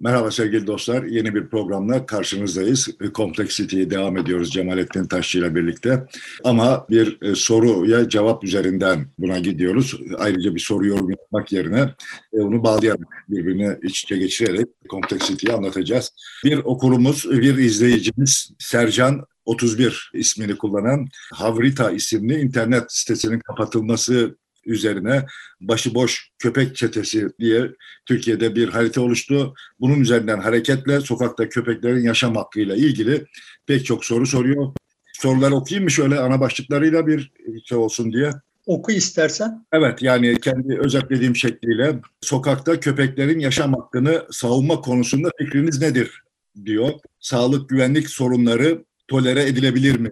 Merhaba sevgili dostlar. Yeni bir programla karşınızdayız. Complexity'ye devam ediyoruz Cemalettin Taşçı ile birlikte. Ama bir e, soruya cevap üzerinden buna gidiyoruz. Ayrıca bir soru yorum yapmak yerine e, onu bağlayarak birbirine iç içe geçirerek Complexity'yi anlatacağız. Bir okurumuz, bir izleyicimiz Sercan 31 ismini kullanan Havrita isimli internet sitesinin kapatılması üzerine başıboş köpek çetesi diye Türkiye'de bir harita oluştu. Bunun üzerinden hareketle sokakta köpeklerin yaşam hakkıyla ilgili pek çok soru soruyor. Soruları okuyayım mı şöyle ana başlıklarıyla bir şey olsun diye? Oku istersen. Evet yani kendi özetlediğim şekliyle sokakta köpeklerin yaşam hakkını savunma konusunda fikriniz nedir diyor. Sağlık güvenlik sorunları tolere edilebilir mi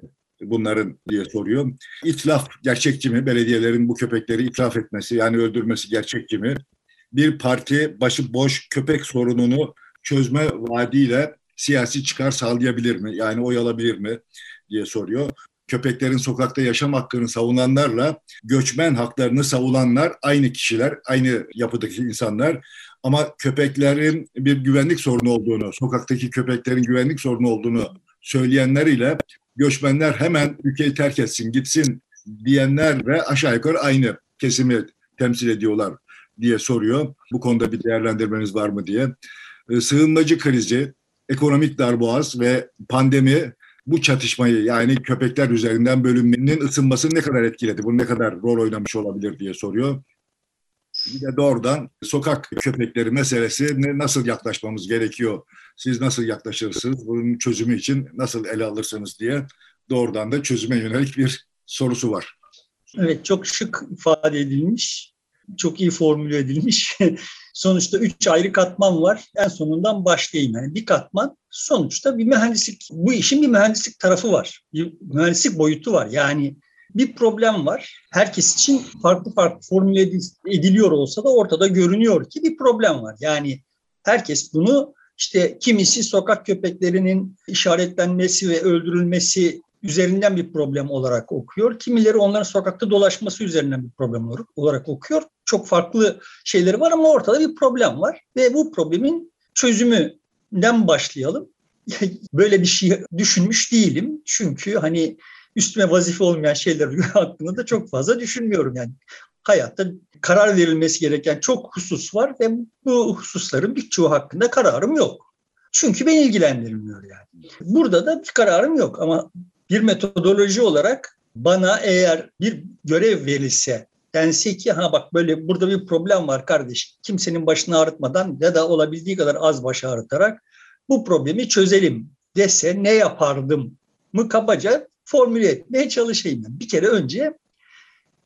bunların diye soruyor. İtlaf gerçekçi mi? Belediyelerin bu köpekleri itlaf etmesi yani öldürmesi gerçekçi mi? Bir parti başı boş köpek sorununu çözme vaadiyle siyasi çıkar sağlayabilir mi? Yani oy alabilir mi diye soruyor. Köpeklerin sokakta yaşam hakkını savunanlarla göçmen haklarını savunanlar aynı kişiler, aynı yapıdaki insanlar. Ama köpeklerin bir güvenlik sorunu olduğunu, sokaktaki köpeklerin güvenlik sorunu olduğunu söyleyenler ile göçmenler hemen ülkeyi terk etsin, gitsin diyenler ve aşağı yukarı aynı kesimi temsil ediyorlar diye soruyor. Bu konuda bir değerlendirmeniz var mı diye. E, sığınmacı krizi, ekonomik darboğaz ve pandemi bu çatışmayı yani köpekler üzerinden bölünmenin ısınmasını ne kadar etkiledi? Bu ne kadar rol oynamış olabilir diye soruyor. Bir de doğrudan sokak köpekleri meselesi nasıl yaklaşmamız gerekiyor? Siz nasıl yaklaşırsınız? Bunun çözümü için nasıl ele alırsınız diye doğrudan da çözüme yönelik bir sorusu var. Evet çok şık ifade edilmiş. Çok iyi formüle edilmiş. sonuçta üç ayrı katman var. En sonundan başlayayım. Yani bir katman sonuçta bir mühendislik. Bu işin bir mühendislik tarafı var. Bir mühendislik boyutu var. Yani bir problem var. Herkes için farklı farklı formüle ediliyor olsa da ortada görünüyor ki bir problem var. Yani herkes bunu işte kimisi sokak köpeklerinin işaretlenmesi ve öldürülmesi üzerinden bir problem olarak okuyor. Kimileri onların sokakta dolaşması üzerinden bir problem olarak okuyor. Çok farklı şeyleri var ama ortada bir problem var ve bu problemin çözümünden başlayalım. Böyle bir şey düşünmüş değilim. Çünkü hani üstüme vazife olmayan şeyler hakkında da çok fazla düşünmüyorum. Yani hayatta karar verilmesi gereken çok husus var ve bu hususların birçoğu hakkında kararım yok. Çünkü beni ilgilendirmiyor yani. Burada da bir kararım yok ama bir metodoloji olarak bana eğer bir görev verilse dense ki ha bak böyle burada bir problem var kardeş. Kimsenin başını ağrıtmadan ya da olabildiği kadar az baş ağrıtarak bu problemi çözelim dese ne yapardım mı kabaca formüle etmeye çalışayım. Bir kere önce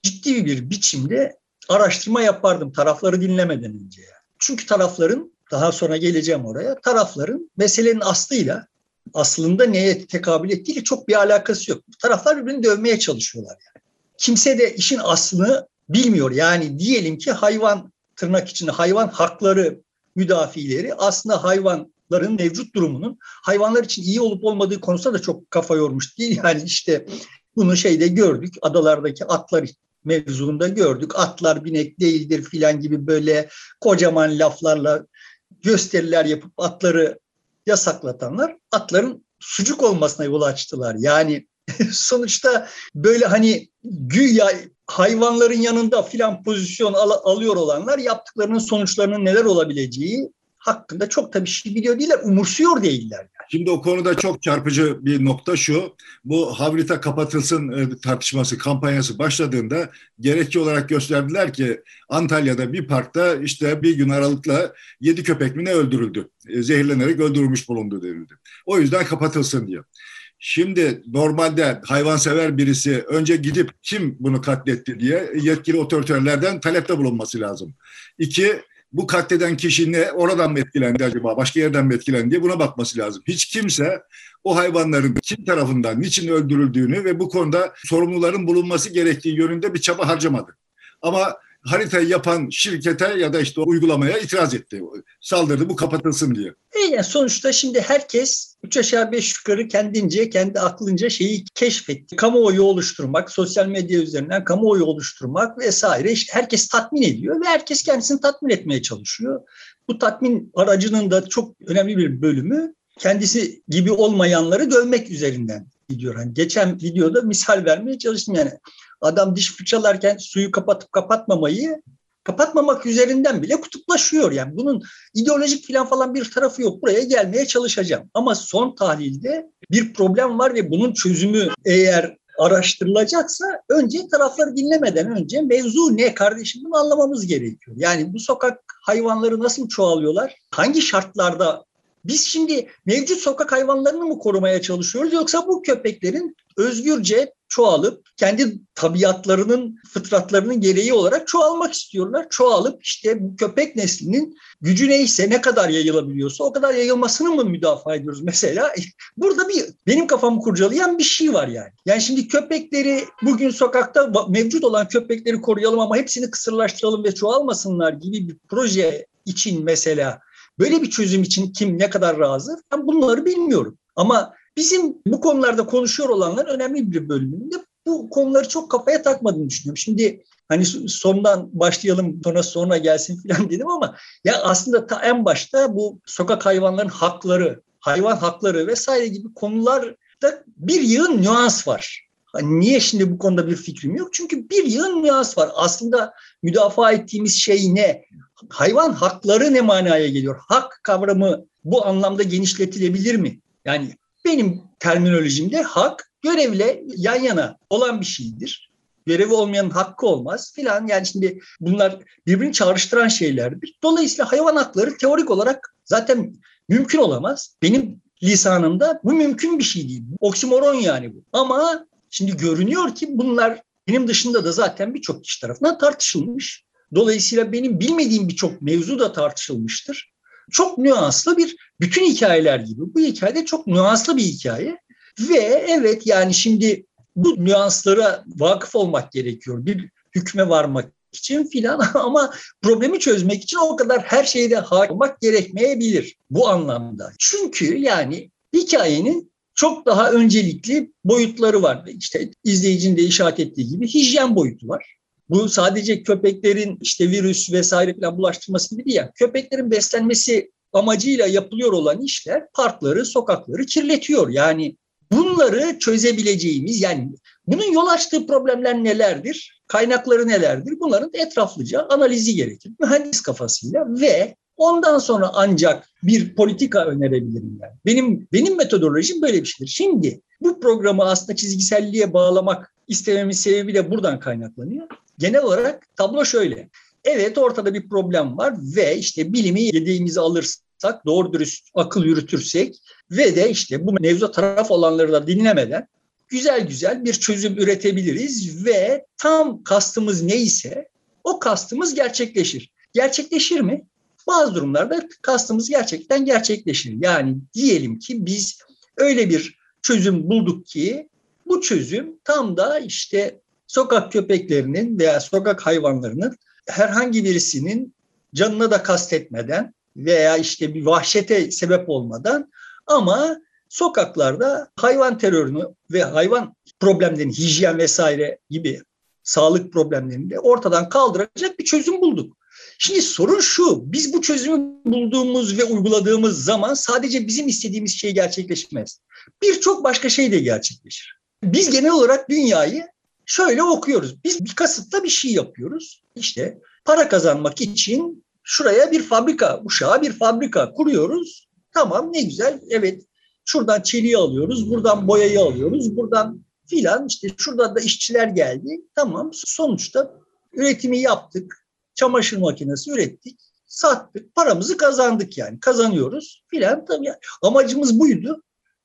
ciddi bir biçimde araştırma yapardım tarafları dinlemeden önce. Çünkü tarafların daha sonra geleceğim oraya. Tarafların meselenin aslıyla aslında neye tekabül ettiğiyle çok bir alakası yok. Taraflar birbirini dövmeye çalışıyorlar yani. Kimse de işin aslını bilmiyor. Yani diyelim ki hayvan tırnak içinde hayvan hakları müdafileri aslında hayvanların mevcut durumunun hayvanlar için iyi olup olmadığı konusunda da çok kafa yormuş değil. Yani işte bunu şeyde gördük. Adalardaki atlar mevzuunda gördük. Atlar binek değildir filan gibi böyle kocaman laflarla gösteriler yapıp atları yasaklatanlar atların sucuk olmasına yol açtılar. Yani sonuçta böyle hani güya hayvanların yanında filan pozisyon al- alıyor olanlar yaptıklarının sonuçlarının neler olabileceği hakkında çok da bir şey biliyor değiller, umursuyor değiller. Yani. Şimdi o konuda çok çarpıcı bir nokta şu. Bu Havrita kapatılsın e, tartışması, kampanyası başladığında gerekçe olarak gösterdiler ki Antalya'da bir parkta işte bir gün aralıkla yedi köpek mi ne öldürüldü. E, zehirlenerek öldürülmüş bulundu denildi. O yüzden kapatılsın diyor. Şimdi normalde hayvansever birisi önce gidip kim bunu katletti diye yetkili otoriterlerden talepte bulunması lazım. İki, bu katleden kişi ne, oradan mı etkilendi acaba, başka yerden mi etkilendi diye buna bakması lazım. Hiç kimse o hayvanların kim tarafından, niçin öldürüldüğünü ve bu konuda sorumluların bulunması gerektiği yönünde bir çaba harcamadı. Ama haritayı yapan şirkete ya da işte uygulamaya itiraz etti. Saldırdı bu kapatılsın diye. E yani sonuçta şimdi herkes üç aşağı beş yukarı kendince, kendi aklınca şeyi keşfetti. Kamuoyu oluşturmak, sosyal medya üzerinden kamuoyu oluşturmak vesaire. İşte herkes tatmin ediyor ve herkes kendisini tatmin etmeye çalışıyor. Bu tatmin aracının da çok önemli bir bölümü kendisi gibi olmayanları dövmek üzerinden gidiyor. Hani geçen videoda misal vermeye çalıştım yani. Adam diş fırçalarken suyu kapatıp kapatmamayı kapatmamak üzerinden bile kutuplaşıyor. Yani bunun ideolojik falan falan bir tarafı yok. Buraya gelmeye çalışacağım. Ama son tahlilde bir problem var ve bunun çözümü eğer araştırılacaksa önce tarafları dinlemeden önce mevzu ne kardeşim bunu anlamamız gerekiyor. Yani bu sokak hayvanları nasıl çoğalıyorlar? Hangi şartlarda biz şimdi mevcut sokak hayvanlarını mı korumaya çalışıyoruz yoksa bu köpeklerin özgürce çoğalıp kendi tabiatlarının, fıtratlarının gereği olarak çoğalmak istiyorlar. Çoğalıp işte bu köpek neslinin gücü neyse, ne kadar yayılabiliyorsa o kadar yayılmasını mı müdafaa ediyoruz mesela? Burada bir benim kafamı kurcalayan bir şey var yani. Yani şimdi köpekleri bugün sokakta mevcut olan köpekleri koruyalım ama hepsini kısırlaştıralım ve çoğalmasınlar gibi bir proje için mesela Böyle bir çözüm için kim ne kadar razı? Ben bunları bilmiyorum. Ama bizim bu konularda konuşuyor olanların önemli bir bölümünde bu konuları çok kafaya takmadığını düşünüyorum. Şimdi hani sondan başlayalım sonra sonra gelsin falan dedim ama ya aslında ta en başta bu sokak hayvanların hakları, hayvan hakları vesaire gibi konularda bir yığın nüans var. Hani niye şimdi bu konuda bir fikrim yok? Çünkü bir yığın nüans var. Aslında müdafaa ettiğimiz şey ne? Hayvan hakları ne manaya geliyor? Hak kavramı bu anlamda genişletilebilir mi? Yani benim terminolojimde hak görevle yan yana olan bir şeydir. Görevi olmayanın hakkı olmaz filan. Yani şimdi bunlar birbirini çağrıştıran şeylerdir. Dolayısıyla hayvan hakları teorik olarak zaten mümkün olamaz. Benim lisanımda bu mümkün bir şey değil. Oksimoron yani bu. Ama şimdi görünüyor ki bunlar benim dışında da zaten birçok kişi tarafından tartışılmış. Dolayısıyla benim bilmediğim birçok mevzu da tartışılmıştır. Çok nüanslı bir bütün hikayeler gibi. Bu hikayede çok nüanslı bir hikaye. Ve evet yani şimdi bu nüanslara vakıf olmak gerekiyor. Bir hükme varmak için filan ama problemi çözmek için o kadar her şeyde hakim olmak gerekmeyebilir bu anlamda. Çünkü yani hikayenin çok daha öncelikli boyutları var. İşte izleyicinin de işaret ettiği gibi hijyen boyutu var. Bu sadece köpeklerin işte virüs vesaire falan bulaştırması gibi değil. Yani köpeklerin beslenmesi amacıyla yapılıyor olan işler parkları, sokakları kirletiyor. Yani bunları çözebileceğimiz yani bunun yol açtığı problemler nelerdir? Kaynakları nelerdir? Bunların etraflıca analizi gerekir. Mühendis kafasıyla ve ondan sonra ancak bir politika önerebilirim yani. Benim benim metodolojim böyle bir şeydir. Şimdi bu programı aslında çizgiselliğe bağlamak istememin sebebi de buradan kaynaklanıyor. Genel olarak tablo şöyle. Evet ortada bir problem var ve işte bilimi yediğimizi alırsak, doğru dürüst akıl yürütürsek ve de işte bu mevzu taraf olanları da dinlemeden güzel güzel bir çözüm üretebiliriz ve tam kastımız neyse o kastımız gerçekleşir. Gerçekleşir mi? Bazı durumlarda kastımız gerçekten gerçekleşir. Yani diyelim ki biz öyle bir çözüm bulduk ki bu çözüm tam da işte sokak köpeklerinin veya sokak hayvanlarının herhangi birisinin canına da kastetmeden veya işte bir vahşete sebep olmadan ama sokaklarda hayvan terörünü ve hayvan problemlerini, hijyen vesaire gibi sağlık problemlerini de ortadan kaldıracak bir çözüm bulduk. Şimdi sorun şu, biz bu çözümü bulduğumuz ve uyguladığımız zaman sadece bizim istediğimiz şey gerçekleşmez. Birçok başka şey de gerçekleşir. Biz genel olarak dünyayı şöyle okuyoruz. Biz bir kasıtla bir şey yapıyoruz. İşte para kazanmak için şuraya bir fabrika, uşağa bir fabrika kuruyoruz. Tamam ne güzel. Evet şuradan çeliği alıyoruz, buradan boyayı alıyoruz, buradan filan işte şuradan da işçiler geldi. Tamam sonuçta üretimi yaptık. Çamaşır makinesi ürettik. Sattık. Paramızı kazandık yani. Kazanıyoruz filan. Tabii amacımız buydu.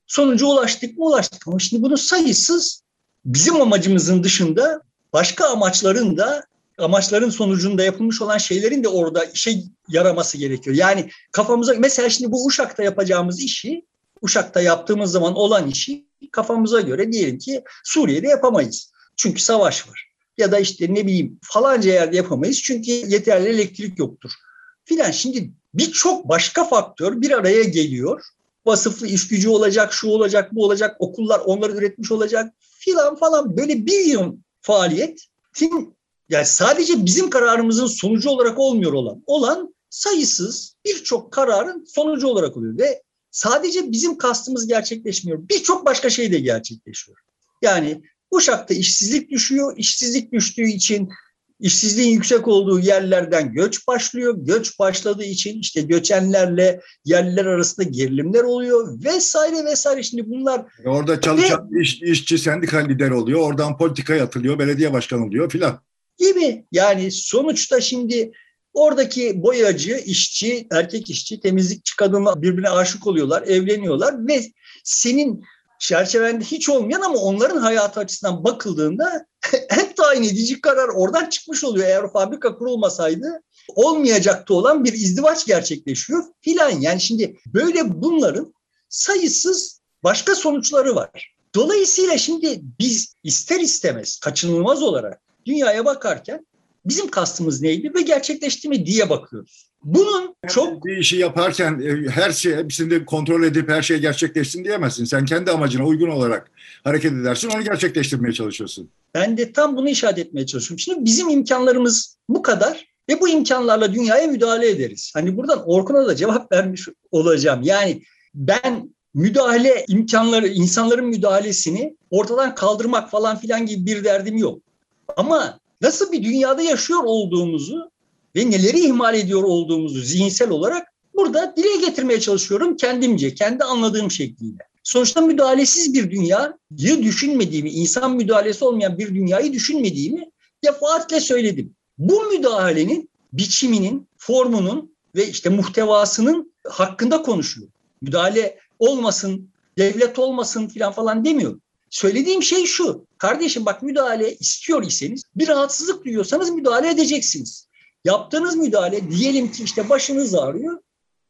Sonuca ulaştık mı ulaştık ama şimdi bunun sayısız bizim amacımızın dışında başka amaçların da amaçların sonucunda yapılmış olan şeylerin de orada işe yaraması gerekiyor. Yani kafamıza mesela şimdi bu Uşak'ta yapacağımız işi Uşak'ta yaptığımız zaman olan işi kafamıza göre diyelim ki Suriye'de yapamayız. Çünkü savaş var. ya da işte ne bileyim falanca yerde yapamayız çünkü yeterli elektrik yoktur filan. Şimdi birçok başka faktör bir araya geliyor. Vasıflı iş gücü olacak, şu olacak, bu olacak, okullar onları üretmiş olacak filan falan böyle bir yıl faaliyet yani sadece bizim kararımızın sonucu olarak olmuyor olan. Olan sayısız birçok kararın sonucu olarak oluyor ve sadece bizim kastımız gerçekleşmiyor. Birçok başka şey de gerçekleşiyor. Yani Uşak'ta işsizlik düşüyor. İşsizlik düştüğü için işsizliğin yüksek olduğu yerlerden göç başlıyor. Göç başladığı için işte göçenlerle yerliler arasında gerilimler oluyor vesaire vesaire. Şimdi bunlar... Orada çalışan ve, iş, işçi sendika lider oluyor. Oradan politikaya atılıyor. Belediye başkanı oluyor filan. Gibi. Yani sonuçta şimdi Oradaki boyacı, işçi, erkek işçi, temizlikçi kadınla birbirine aşık oluyorlar, evleniyorlar ve senin çerçevende hiç olmayan ama onların hayatı açısından bakıldığında hep tayin edici karar oradan çıkmış oluyor. Eğer o fabrika kurulmasaydı olmayacaktı olan bir izdivaç gerçekleşiyor filan. Yani şimdi böyle bunların sayısız başka sonuçları var. Dolayısıyla şimdi biz ister istemez kaçınılmaz olarak dünyaya bakarken bizim kastımız neydi ve gerçekleşti mi diye bakıyoruz. Bunun çok... Bir işi yaparken e, her şey hepsini kontrol edip her şey gerçekleşsin diyemezsin. Sen kendi amacına uygun olarak hareket edersin, onu gerçekleştirmeye çalışıyorsun. Ben de tam bunu işaret etmeye çalışıyorum. Şimdi bizim imkanlarımız bu kadar ve bu imkanlarla dünyaya müdahale ederiz. Hani buradan Orkun'a da cevap vermiş olacağım. Yani ben müdahale imkanları, insanların müdahalesini ortadan kaldırmak falan filan gibi bir derdim yok. Ama nasıl bir dünyada yaşıyor olduğumuzu ve neleri ihmal ediyor olduğumuzu zihinsel olarak burada dile getirmeye çalışıyorum kendimce, kendi anladığım şekliyle. Sonuçta müdahalesiz bir dünyayı düşünmediğimi, insan müdahalesi olmayan bir dünyayı düşünmediğimi defaatle söyledim. Bu müdahalenin biçiminin, formunun ve işte muhtevasının hakkında konuşuyor. Müdahale olmasın, devlet olmasın falan falan demiyor. Söylediğim şey şu. Kardeşim bak müdahale istiyor iseniz bir rahatsızlık duyuyorsanız müdahale edeceksiniz. Yaptığınız müdahale diyelim ki işte başınız ağrıyor.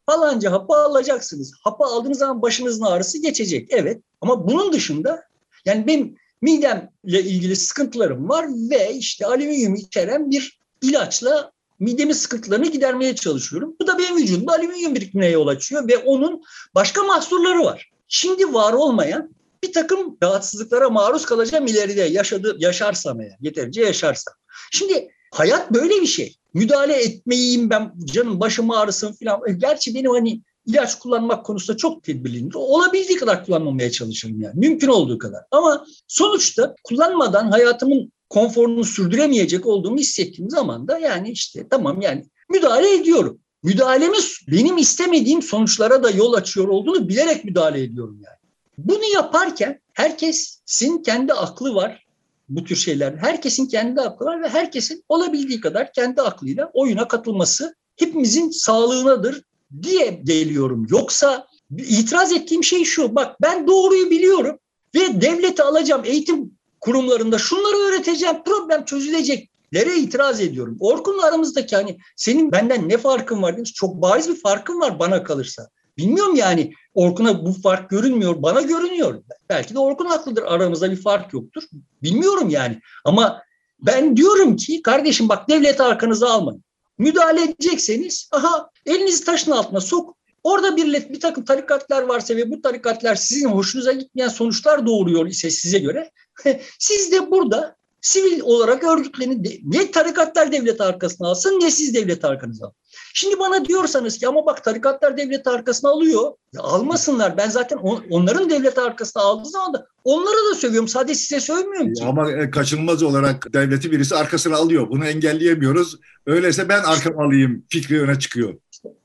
Falanca hapı alacaksınız. Hapı aldığınız zaman başınızın ağrısı geçecek. Evet ama bunun dışında yani benim midemle ilgili sıkıntılarım var ve işte alüminyum içeren bir ilaçla midemin sıkıntılarını gidermeye çalışıyorum. Bu da benim vücudumda alüminyum birikimine yol açıyor ve onun başka mahsurları var. Şimdi var olmayan bir takım rahatsızlıklara maruz kalacağım ileride yaşadı, yaşarsam eğer, yeterince yaşarsam. Şimdi hayat böyle bir şey. Müdahale etmeyeyim ben canım başım ağrısın falan. E, gerçi benim hani ilaç kullanmak konusunda çok tedbirliyim. Olabildiği kadar kullanmamaya çalışırım yani. Mümkün olduğu kadar. Ama sonuçta kullanmadan hayatımın konforunu sürdüremeyecek olduğumu hissettiğim zaman da yani işte tamam yani müdahale ediyorum. Müdahalemiz benim istemediğim sonuçlara da yol açıyor olduğunu bilerek müdahale ediyorum yani. Bunu yaparken herkesin kendi aklı var bu tür şeyler. Herkesin kendi aklı var ve herkesin olabildiği kadar kendi aklıyla oyuna katılması hepimizin sağlığınadır diye geliyorum. Yoksa itiraz ettiğim şey şu. Bak ben doğruyu biliyorum ve devleti alacağım eğitim kurumlarında şunları öğreteceğim problem çözülecek. Nereye itiraz ediyorum? Orkun'la aramızdaki hani senin benden ne farkın var demiş. Çok bariz bir farkın var bana kalırsa. Bilmiyorum yani Orkun'a bu fark görünmüyor. Bana görünüyor. Belki de Orkun haklıdır. Aramızda bir fark yoktur. Bilmiyorum yani. Ama ben diyorum ki kardeşim bak devlet arkanıza almayın. Müdahale edecekseniz aha elinizi taşın altına sok. Orada bir, bir takım tarikatlar varsa ve bu tarikatlar sizin hoşunuza gitmeyen sonuçlar doğuruyor ise size göre siz de burada sivil olarak örgütlenin ne tarikatlar devlet arkasına alsın ne siz devlet arkanıza alın. Şimdi bana diyorsanız ki ama bak tarikatlar devlet arkasına alıyor. Ya almasınlar. Ben zaten on, onların devlet arkasına aldığı zaman da onları da sövüyorum. Sadece size sövmüyorum ki. Ama e, kaçınılmaz olarak devleti birisi arkasına alıyor. Bunu engelleyemiyoruz. Öyleyse ben arkama alayım fikri öne çıkıyor.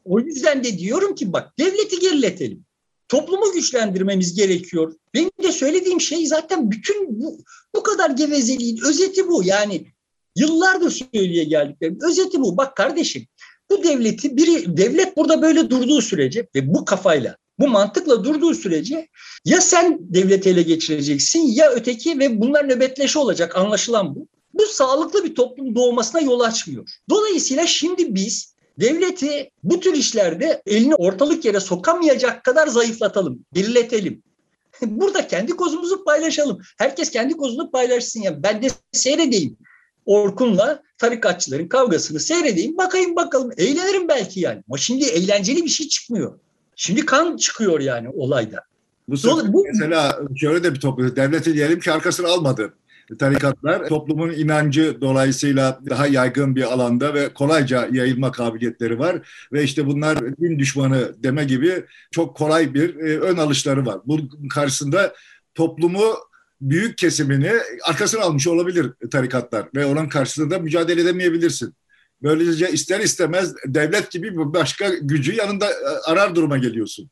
O yüzden de diyorum ki bak devleti geriletelim. Toplumu güçlendirmemiz gerekiyor. Benim de söylediğim şey zaten bütün bu, bu kadar gevezeliğin özeti bu. Yani yıllardır söyleye geldiklerim özeti bu. Bak kardeşim bu devleti biri devlet burada böyle durduğu sürece ve bu kafayla bu mantıkla durduğu sürece ya sen devleti ele geçireceksin ya öteki ve bunlar nöbetleşi olacak anlaşılan bu. Bu sağlıklı bir toplum doğmasına yol açmıyor. Dolayısıyla şimdi biz devleti bu tür işlerde elini ortalık yere sokamayacak kadar zayıflatalım, birletelim. Burada kendi kozumuzu paylaşalım. Herkes kendi kozunu paylaşsın ya. Ben de seyredeyim. Orkun'la tarikatçıların kavgasını seyredeyim. Bakayım bakalım. Eğlenirim belki yani. Ama şimdi eğlenceli bir şey çıkmıyor. Şimdi kan çıkıyor yani olayda. Bu, bu mesela şöyle de bir toplum. Devleti diyelim ki arkasını almadı tarikatlar toplumun inancı dolayısıyla daha yaygın bir alanda ve kolayca yayılma kabiliyetleri var ve işte bunlar din düşmanı deme gibi çok kolay bir e, ön alışları var. Bunun karşısında toplumu büyük kesimini arkasına almış olabilir tarikatlar ve onun karşısında mücadele edemeyebilirsin. Böylece ister istemez devlet gibi başka gücü yanında e, arar duruma geliyorsun.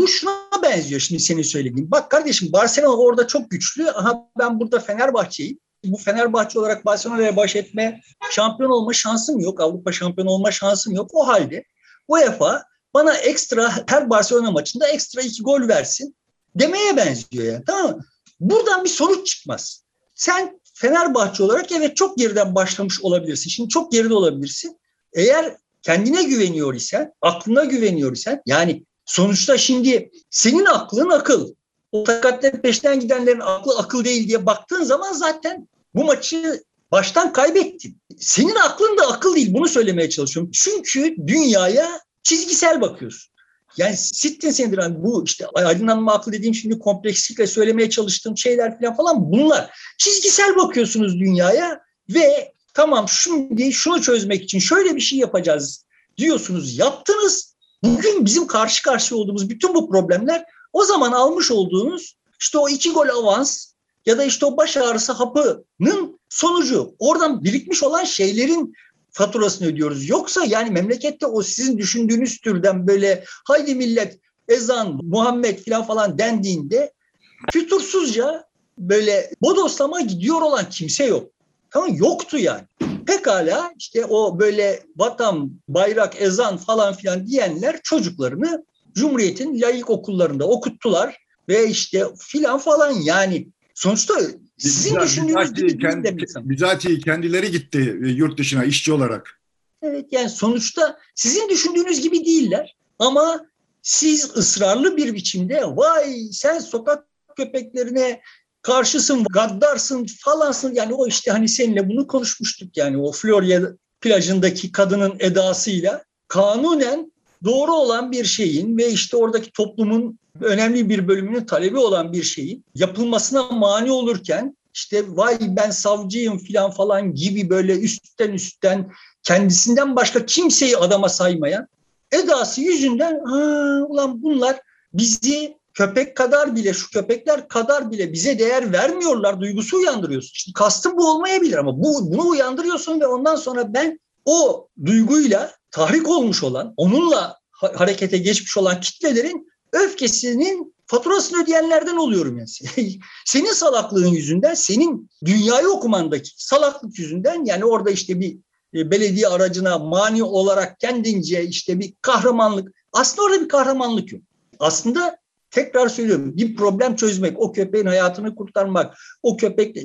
Bu şuna benziyor şimdi senin söylediğin. Bak kardeşim Barcelona orada çok güçlü. Aha ben burada Fenerbahçe'yim. Bu Fenerbahçe olarak Barcelona'ya baş etme, şampiyon olma şansım yok. Avrupa şampiyonu olma şansım yok. O halde UEFA bana ekstra her Barcelona maçında ekstra iki gol versin demeye benziyor yani. Tamam mı? Buradan bir sonuç çıkmaz. Sen Fenerbahçe olarak evet çok geriden başlamış olabilirsin. Şimdi çok geride olabilirsin. Eğer kendine güveniyor isen, aklına güveniyor isen yani Sonuçta şimdi senin aklın akıl. O takatlerin peşinden gidenlerin aklı akıl değil diye baktığın zaman zaten bu maçı baştan kaybettin. Senin aklın da akıl değil. Bunu söylemeye çalışıyorum. Çünkü dünyaya çizgisel bakıyorsun. Yani sittin sendromu bu işte aydınlanma aklı dediğim şimdi komplekslikle söylemeye çalıştığım şeyler falan bunlar. Çizgisel bakıyorsunuz dünyaya ve tamam şimdi şunu çözmek için şöyle bir şey yapacağız diyorsunuz yaptınız Bugün bizim karşı karşıya olduğumuz bütün bu problemler o zaman almış olduğunuz işte o iki gol avans ya da işte o baş ağrısı hapının sonucu. Oradan birikmiş olan şeylerin faturasını ödüyoruz. Yoksa yani memlekette o sizin düşündüğünüz türden böyle haydi millet ezan, Muhammed falan falan dendiğinde fütursuzca böyle bodoslama gidiyor olan kimse yok. Tamam yoktu yani. Pekala işte o böyle vatan, bayrak, ezan falan filan diyenler çocuklarını Cumhuriyet'in layık okullarında okuttular ve işte filan falan. Yani sonuçta sizin Bizat, düşündüğünüz gibi kendi, bizatihi kendileri gitti e, yurt dışına işçi olarak. Evet yani sonuçta sizin düşündüğünüz gibi değiller. Ama siz ısrarlı bir biçimde vay sen sokak köpeklerine karşısın, gaddarsın falansın. Yani o işte hani seninle bunu konuşmuştuk yani o Florya plajındaki kadının edasıyla kanunen doğru olan bir şeyin ve işte oradaki toplumun önemli bir bölümünün talebi olan bir şeyin yapılmasına mani olurken işte vay ben savcıyım filan falan gibi böyle üstten üstten kendisinden başka kimseyi adama saymayan edası yüzünden ulan bunlar bizi köpek kadar bile şu köpekler kadar bile bize değer vermiyorlar duygusu uyandırıyorsun. İşte kastım bu olmayabilir ama bu bunu uyandırıyorsun ve ondan sonra ben o duyguyla tahrik olmuş olan, onunla harekete geçmiş olan kitlelerin öfkesinin faturasını ödeyenlerden oluyorum yani. senin salaklığın yüzünden, senin dünyayı okumandaki salaklık yüzünden yani orada işte bir e, belediye aracına mani olarak kendince işte bir kahramanlık. Aslında orada bir kahramanlık yok. Aslında Tekrar söylüyorum bir problem çözmek, o köpeğin hayatını kurtarmak, o köpek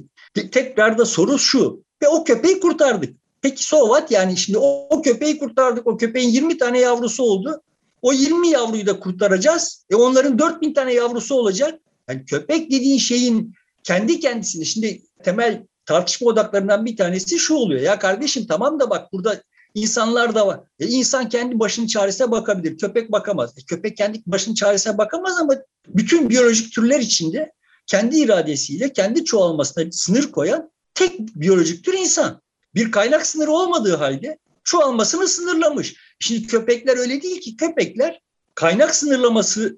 tekrar da soru şu ve o köpeği kurtardık. Peki so what yani şimdi o, o köpeği kurtardık, o köpeğin 20 tane yavrusu oldu. O 20 yavruyu da kurtaracağız. E onların 4000 tane yavrusu olacak. Yani köpek dediğin şeyin kendi kendisini şimdi temel tartışma odaklarından bir tanesi şu oluyor. Ya kardeşim tamam da bak burada İnsanlar da var. E insan kendi başının çaresine bakabilir. Köpek bakamaz. E köpek kendi başının çaresine bakamaz ama bütün biyolojik türler içinde kendi iradesiyle kendi çoğalmasına sınır koyan tek biyolojik tür insan. Bir kaynak sınırı olmadığı halde çoğalmasını sınırlamış. Şimdi köpekler öyle değil ki. Köpekler kaynak sınırlamasına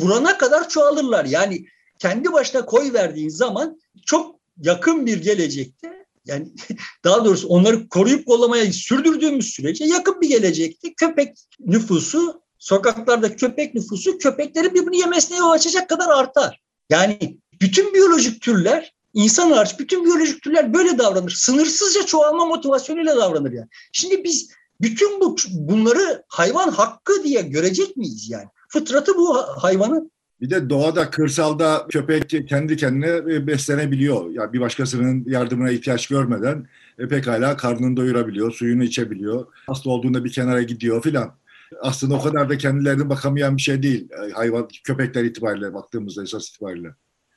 vurana kadar çoğalırlar. Yani kendi başına koy verdiğin zaman çok yakın bir gelecekte yani daha doğrusu onları koruyup kollamaya sürdürdüğümüz sürece yakın bir gelecekte köpek nüfusu, sokaklarda köpek nüfusu köpeklerin birbirini yemesine yol açacak kadar artar. Yani bütün biyolojik türler insan hariç bütün biyolojik türler böyle davranır. Sınırsızca çoğalma motivasyonuyla davranır yani. Şimdi biz bütün bu bunları hayvan hakkı diye görecek miyiz yani? Fıtratı bu hayvanın bir de doğada, kırsalda köpek kendi kendine e, beslenebiliyor. Ya bir başkasının yardımına ihtiyaç görmeden e, pekala karnını doyurabiliyor, suyunu içebiliyor. Hasta olduğunda bir kenara gidiyor filan. Aslında o kadar da kendilerine bakamayan bir şey değil. E, hayvan, köpekler itibariyle baktığımızda esas itibariyle.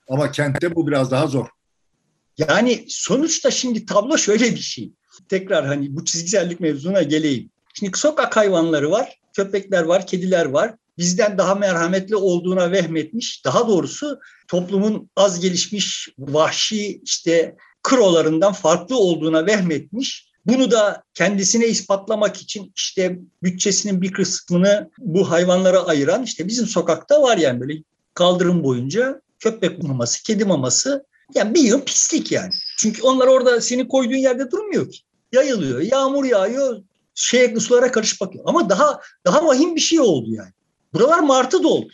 Ama kentte bu biraz daha zor. Yani sonuçta şimdi tablo şöyle bir şey. Tekrar hani bu çizgisellik mevzuna geleyim. Şimdi sokak hayvanları var, köpekler var, kediler var. Bizden daha merhametli olduğuna vehmetmiş. Daha doğrusu toplumun az gelişmiş, vahşi işte krolarından farklı olduğuna vehmetmiş. Bunu da kendisine ispatlamak için işte bütçesinin bir kısmını bu hayvanlara ayıran işte bizim sokakta var yani böyle kaldırım boyunca köpek maması, kedi maması yani bir yığın pislik yani. Çünkü onlar orada seni koyduğun yerde durmuyor ki. Yayılıyor, yağmur yağıyor, şeye sulara karışıp bakıyor. Ama daha daha vahim bir şey oldu yani. Buralar martı doldu.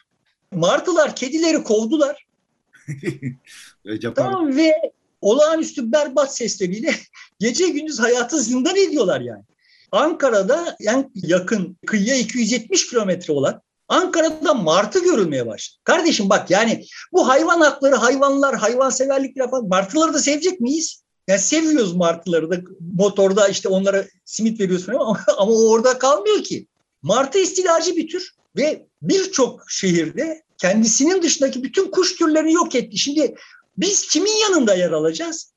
Martılar kedileri kovdular. tamam ve olağanüstü berbat sesleriyle gece gündüz hayatı zindan ediyorlar yani. Ankara'da en yakın kıyıya 270 kilometre olan Ankara'da martı görülmeye başladı. Kardeşim bak yani bu hayvan hakları, hayvanlar, hayvanseverlik falan martıları da sevecek miyiz? Yani seviyoruz martıları da motorda işte onlara simit veriyorsun ama, ama orada kalmıyor ki. Martı istilacı bir tür ve birçok şehirde kendisinin dışındaki bütün kuş türlerini yok etti. Şimdi biz kimin yanında yer alacağız?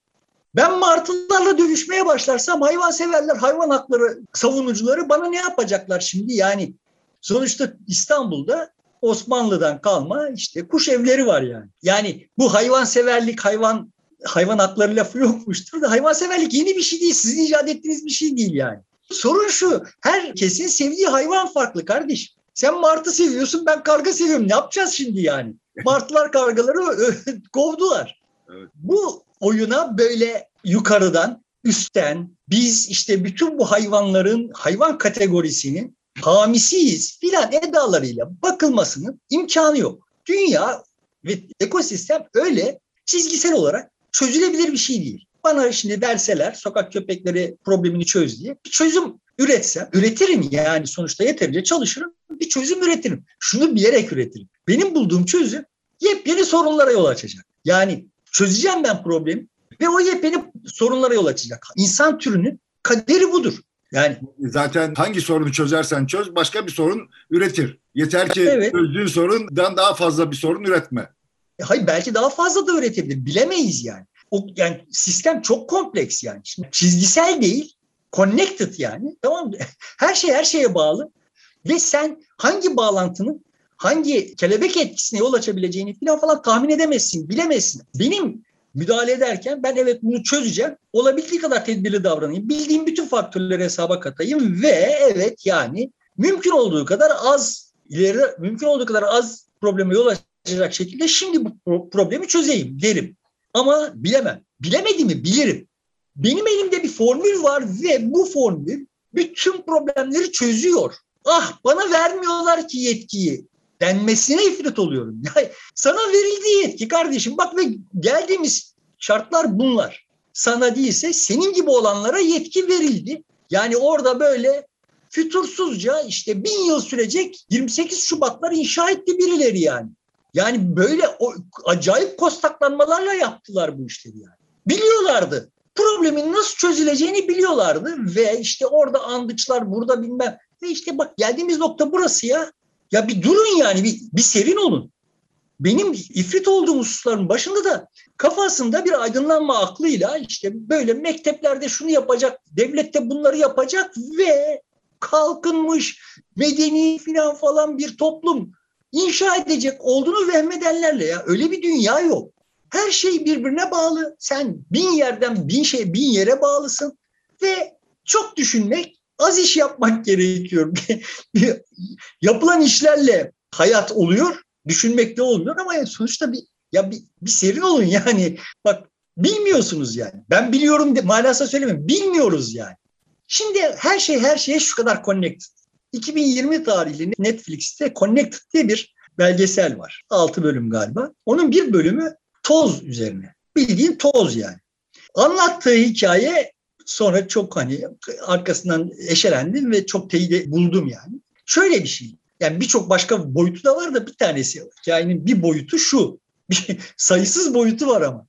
Ben martılarla dövüşmeye başlarsam hayvan severler, hayvan hakları savunucuları bana ne yapacaklar şimdi? Yani sonuçta İstanbul'da Osmanlı'dan kalma işte kuş evleri var yani. Yani bu hayvan severlik, hayvan hayvan hakları lafı yokmuştur da hayvan severlik yeni bir şey değil. Sizin icat ettiğiniz bir şey değil yani. Sorun şu, herkesin sevdiği hayvan farklı kardeş. Sen martı seviyorsun, ben karga seviyorum. Ne yapacağız şimdi yani? Martılar kargaları kovdular. Evet. Bu oyuna böyle yukarıdan, üstten biz işte bütün bu hayvanların hayvan kategorisinin hamisiyiz filan edalarıyla bakılmasının imkanı yok. Dünya ve ekosistem öyle çizgisel olarak çözülebilir bir şey değil. Bana şimdi derseler sokak köpekleri problemini çöz diye bir çözüm üretsem, üretirim yani sonuçta yeterince çalışırım, bir çözüm üretirim. Şunu bilerek üretirim. Benim bulduğum çözüm yepyeni sorunlara yol açacak. Yani çözeceğim ben problemi ve o yepyeni sorunlara yol açacak. İnsan türünün kaderi budur. Yani zaten hangi sorunu çözersen çöz başka bir sorun üretir. Yeter ki evet. çözdüğün sorundan daha fazla bir sorun üretme. E, hayır belki daha fazla da üretebilir. Bilemeyiz yani. O yani sistem çok kompleks yani. Şimdi çizgisel değil, connected yani. Tamam mı? Her şey her şeye bağlı. Ve sen hangi bağlantının hangi kelebek etkisine yol açabileceğini falan falan tahmin edemezsin, bilemezsin. Benim müdahale ederken ben evet bunu çözeceğim. Olabildiği kadar tedbirli davranayım. Bildiğim bütün faktörleri hesaba katayım ve evet yani mümkün olduğu kadar az ileride mümkün olduğu kadar az probleme yol açacak şekilde şimdi bu problemi çözeyim derim. Ama bilemem. Bilemediğimi bilirim. Benim elimde bir formül var ve bu formül bütün problemleri çözüyor. Ah bana vermiyorlar ki yetkiyi denmesine ifrit oluyorum. Yani sana verildi yetki kardeşim. Bak ve geldiğimiz şartlar bunlar. Sana değilse senin gibi olanlara yetki verildi. Yani orada böyle fütursuzca işte bin yıl sürecek 28 Şubatlar inşa etti birileri yani. Yani böyle o, acayip kostaklanmalarla yaptılar bu işleri yani. Biliyorlardı. Problemin nasıl çözüleceğini biliyorlardı ve işte orada andıçlar burada bilmem. Ve işte bak geldiğimiz nokta burası ya. Ya bir durun yani bir, bir serin olun. Benim ifrit olduğum hususların başında da kafasında bir aydınlanma aklıyla işte böyle mekteplerde şunu yapacak, devlette bunları yapacak ve kalkınmış, medeni falan falan bir toplum inşa edecek olduğunu vehmedenlerle ya öyle bir dünya yok. Her şey birbirine bağlı. Sen bin yerden bin şey bin yere bağlısın ve çok düşünmek, az iş yapmak gerekiyor. Yapılan işlerle hayat oluyor, düşünmekte olmuyor ama sonuçta bir ya bir, bir serin olun yani. Bak bilmiyorsunuz yani. Ben biliyorum de, manasına söylemem. Bilmiyoruz yani. Şimdi her şey her şeye şu kadar connected. 2020 tarihli Netflix'te Connected diye bir belgesel var. 6 bölüm galiba. Onun bir bölümü toz üzerine. Bildiğin toz yani. Anlattığı hikaye sonra çok hani arkasından eşelendim ve çok teyit buldum yani. Şöyle bir şey. Yani birçok başka boyutu da var da bir tanesi hikayenin bir boyutu şu. Sayısız boyutu var ama.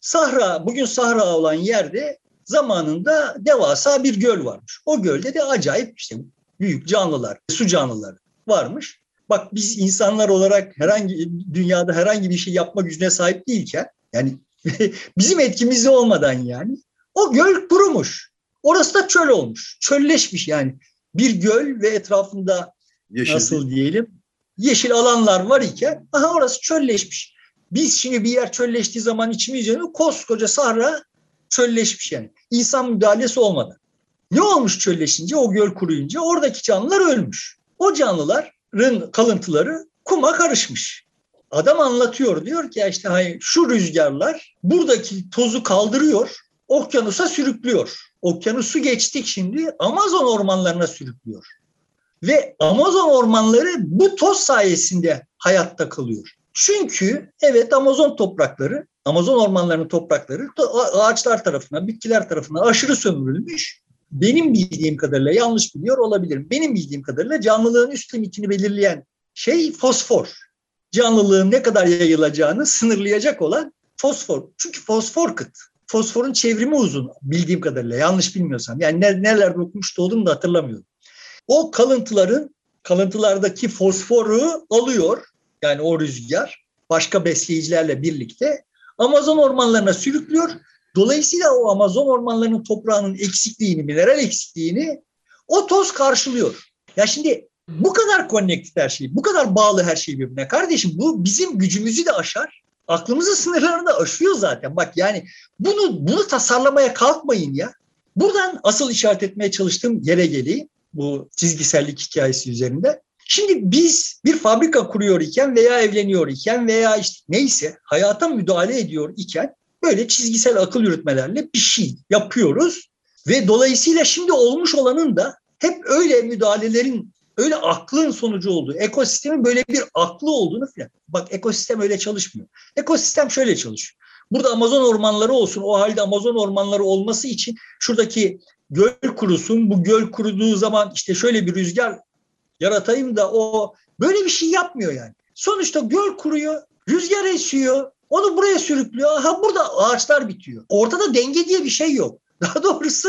Sahra, bugün Sahra olan yerde zamanında devasa bir göl varmış. O gölde de acayip işte büyük canlılar, su canlıları varmış. Bak biz insanlar olarak herhangi dünyada herhangi bir şey yapma gücüne sahip değilken yani Bizim etkimizde olmadan yani. O göl kurumuş. Orası da çöl olmuş. Çölleşmiş yani. Bir göl ve etrafında Yeşil. nasıl diyelim yeşil alanlar var iken aha orası çölleşmiş. Biz şimdi bir yer çölleştiği zaman içimiz yanıyor. Koskoca sahra çölleşmiş yani. İnsan müdahalesi olmadan. Ne olmuş çölleşince, o göl kuruyunca? Oradaki canlılar ölmüş. O canlıların kalıntıları kuma karışmış. Adam anlatıyor diyor ki işte hayır, şu rüzgarlar buradaki tozu kaldırıyor, okyanusa sürüklüyor. Okyanusu geçtik şimdi Amazon ormanlarına sürüklüyor. Ve Amazon ormanları bu toz sayesinde hayatta kalıyor. Çünkü evet Amazon toprakları, Amazon ormanlarının toprakları ağaçlar tarafından, bitkiler tarafından aşırı sömürülmüş. Benim bildiğim kadarıyla yanlış biliyor olabilirim. Benim bildiğim kadarıyla canlılığın üst limitini belirleyen şey fosfor. Canlılığın ne kadar yayılacağını sınırlayacak olan fosfor. Çünkü fosfor kıt. Fosforun çevrimi uzun bildiğim kadarıyla yanlış bilmiyorsam. Yani nerelerde okumuştu olduğumu da hatırlamıyorum. O kalıntıların kalıntılardaki fosforu alıyor yani o rüzgar başka besleyicilerle birlikte Amazon ormanlarına sürüklüyor. Dolayısıyla o Amazon ormanlarının toprağının eksikliğini, mineral eksikliğini o toz karşılıyor. Ya şimdi bu kadar connected her şey, bu kadar bağlı her şey birbirine. Kardeşim bu bizim gücümüzü de aşar. Aklımızın sınırlarını aşıyor zaten. Bak yani bunu bunu tasarlamaya kalkmayın ya. Buradan asıl işaret etmeye çalıştığım yere geleyim bu çizgisellik hikayesi üzerinde. Şimdi biz bir fabrika kuruyor iken veya evleniyor iken veya işte neyse hayata müdahale ediyor iken böyle çizgisel akıl yürütmelerle bir şey yapıyoruz ve dolayısıyla şimdi olmuş olanın da hep öyle müdahalelerin öyle aklın sonucu olduğu, ekosistemin böyle bir aklı olduğunu filan. Bak ekosistem öyle çalışmıyor. Ekosistem şöyle çalışıyor. Burada Amazon ormanları olsun. O halde Amazon ormanları olması için şuradaki göl kurusun. Bu göl kuruduğu zaman işte şöyle bir rüzgar yaratayım da o böyle bir şey yapmıyor yani. Sonuçta göl kuruyor, rüzgar esiyor, onu buraya sürüklüyor. Ha burada ağaçlar bitiyor. Ortada denge diye bir şey yok. Daha doğrusu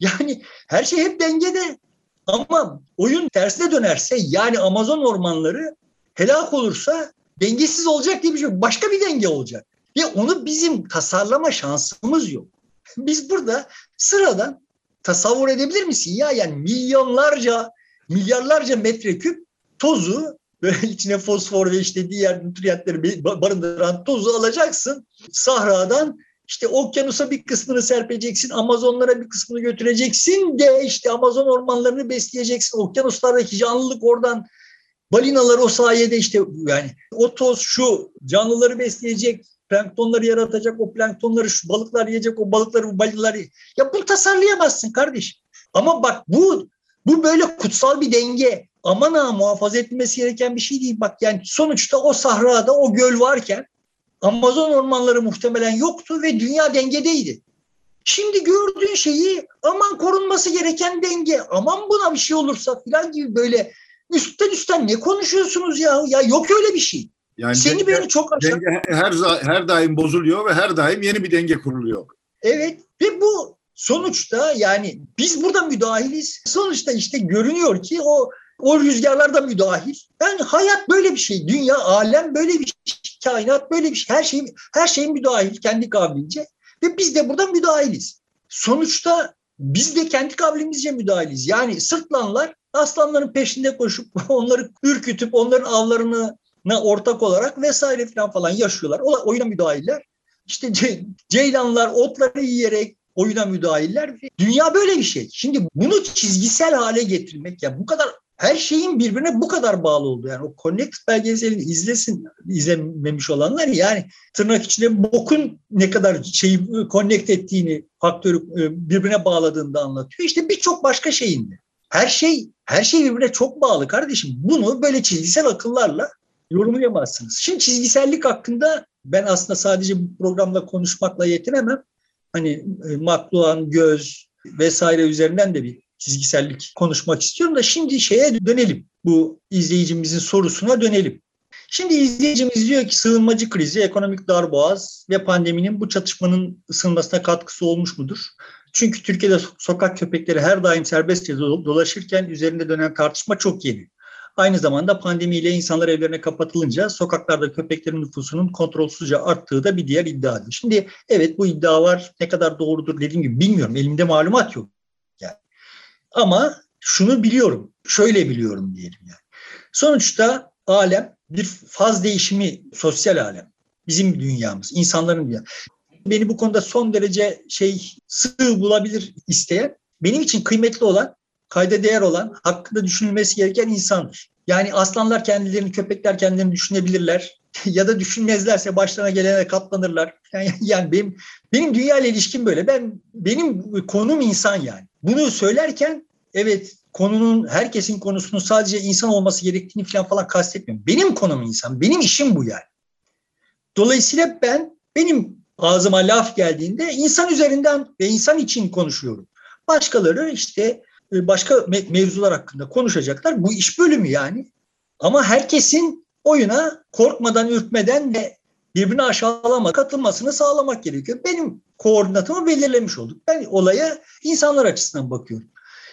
yani her şey hep dengede. Ama oyun tersine dönerse yani Amazon ormanları helak olursa dengesiz olacak diye bir şey yok. Başka bir denge olacak. Ve onu bizim tasarlama şansımız yok. Biz burada sıradan tasavvur edebilir misin ya? Yani milyonlarca, milyarlarca metreküp tozu böyle içine fosfor ve işte diğer nutriyentleri barındıran tozu alacaksın. Sahradan işte okyanusa bir kısmını serpeceksin, Amazonlara bir kısmını götüreceksin de işte Amazon ormanlarını besleyeceksin. Okyanuslardaki canlılık oradan balinalar o sayede işte yani o toz şu canlıları besleyecek, planktonları yaratacak, o planktonları şu balıklar yiyecek, o balıkları bu balinalar Ya bunu tasarlayamazsın kardeş. Ama bak bu bu böyle kutsal bir denge. Aman ha muhafaza edilmesi gereken bir şey değil. Bak yani sonuçta o sahrada o göl varken Amazon ormanları muhtemelen yoktu ve dünya dengedeydi. Şimdi gördüğün şeyi aman korunması gereken denge, aman buna bir şey olursa falan gibi böyle üstten üstten ne konuşuyorsunuz ya? Ya yok öyle bir şey. Yani Seni denge, beni çok aşağı... Denge her, her daim bozuluyor ve her daim yeni bir denge kuruluyor. Evet ve bu sonuçta yani biz burada müdahiliz. Sonuçta işte görünüyor ki o o rüzgarlar da müdahil. Yani hayat böyle bir şey. Dünya, alem böyle bir şey. Kainat böyle bir şey. Her şey her şey müdahil kendi kabilince ve biz de burada müdahiliz. Sonuçta biz de kendi kabilimizce müdahiliz. Yani sırtlanlar aslanların peşinde koşup onları ürkütüp onların avlarını ortak olarak vesaire falan falan yaşıyorlar. O, oyuna müdahiller. İşte ce, ceylanlar otları yiyerek oyuna müdahiller. Dünya böyle bir şey. Şimdi bunu çizgisel hale getirmek ya bu kadar her şeyin birbirine bu kadar bağlı oldu. Yani o Connect belgeselini izlesin, izlememiş olanlar yani tırnak içinde bokun ne kadar şeyi connect ettiğini, faktörü e, birbirine bağladığını da anlatıyor. İşte birçok başka şeyinde. Her şey her şey birbirine çok bağlı kardeşim. Bunu böyle çizgisel akıllarla yorumlayamazsınız. Şimdi çizgisellik hakkında ben aslında sadece bu programda konuşmakla yetinemem. Hani e, makluan, göz vesaire üzerinden de bir çizgisellik konuşmak istiyorum da şimdi şeye dönelim. Bu izleyicimizin sorusuna dönelim. Şimdi izleyicimiz diyor ki sığınmacı krizi, ekonomik darboğaz ve pandeminin bu çatışmanın ısınmasına katkısı olmuş mudur? Çünkü Türkiye'de sokak köpekleri her daim serbestçe dolaşırken üzerinde dönen tartışma çok yeni. Aynı zamanda pandemiyle insanlar evlerine kapatılınca sokaklarda köpeklerin nüfusunun kontrolsüzce arttığı da bir diğer iddiadır. Şimdi evet bu iddia var. Ne kadar doğrudur dediğim gibi bilmiyorum. Elimde malumat yok. Ama şunu biliyorum. Şöyle biliyorum diyelim yani. Sonuçta alem bir faz değişimi sosyal alem. Bizim dünyamız, insanların dünyası. Beni bu konuda son derece şey sığ bulabilir isteyen, benim için kıymetli olan, kayda değer olan, hakkında düşünülmesi gereken insandır. Yani aslanlar kendilerini, köpekler kendilerini düşünebilirler ya da düşünmezlerse başlarına gelene katlanırlar. Yani, yani benim benim dünya ile ilişkim böyle. Ben benim konum insan yani. Bunu söylerken evet konunun herkesin konusunun sadece insan olması gerektiğini falan falan kastetmiyorum. Benim konum insan. Benim işim bu yani. Dolayısıyla ben benim ağzıma laf geldiğinde insan üzerinden ve insan için konuşuyorum. Başkaları işte e, başka mevzular hakkında konuşacaklar. Bu iş bölümü yani. Ama herkesin oyuna korkmadan, ürkmeden ve birbirini aşağılama katılmasını sağlamak gerekiyor. Benim koordinatımı belirlemiş olduk. Ben olaya insanlar açısından bakıyorum.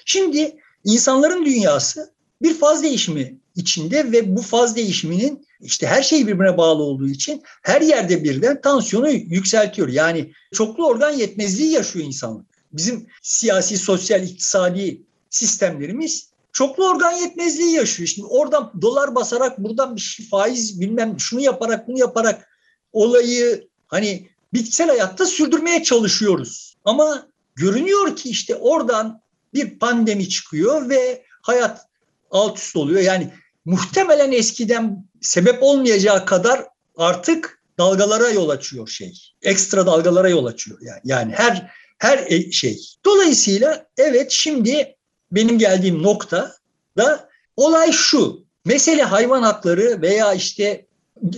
Şimdi insanların dünyası bir faz değişimi içinde ve bu faz değişiminin işte her şey birbirine bağlı olduğu için her yerde birden tansiyonu yükseltiyor. Yani çoklu organ yetmezliği yaşıyor insanlık. Bizim siyasi, sosyal, iktisadi sistemlerimiz çoklu organ yetmezliği yaşıyor. Şimdi oradan dolar basarak buradan bir şey, faiz bilmem şunu yaparak bunu yaparak olayı hani bitkisel hayatta sürdürmeye çalışıyoruz. Ama görünüyor ki işte oradan bir pandemi çıkıyor ve hayat alt üst oluyor. Yani muhtemelen eskiden sebep olmayacağı kadar artık dalgalara yol açıyor şey. Ekstra dalgalara yol açıyor yani. Yani her her e, şey. Dolayısıyla evet şimdi benim geldiğim nokta da olay şu. Mesele hayvan hakları veya işte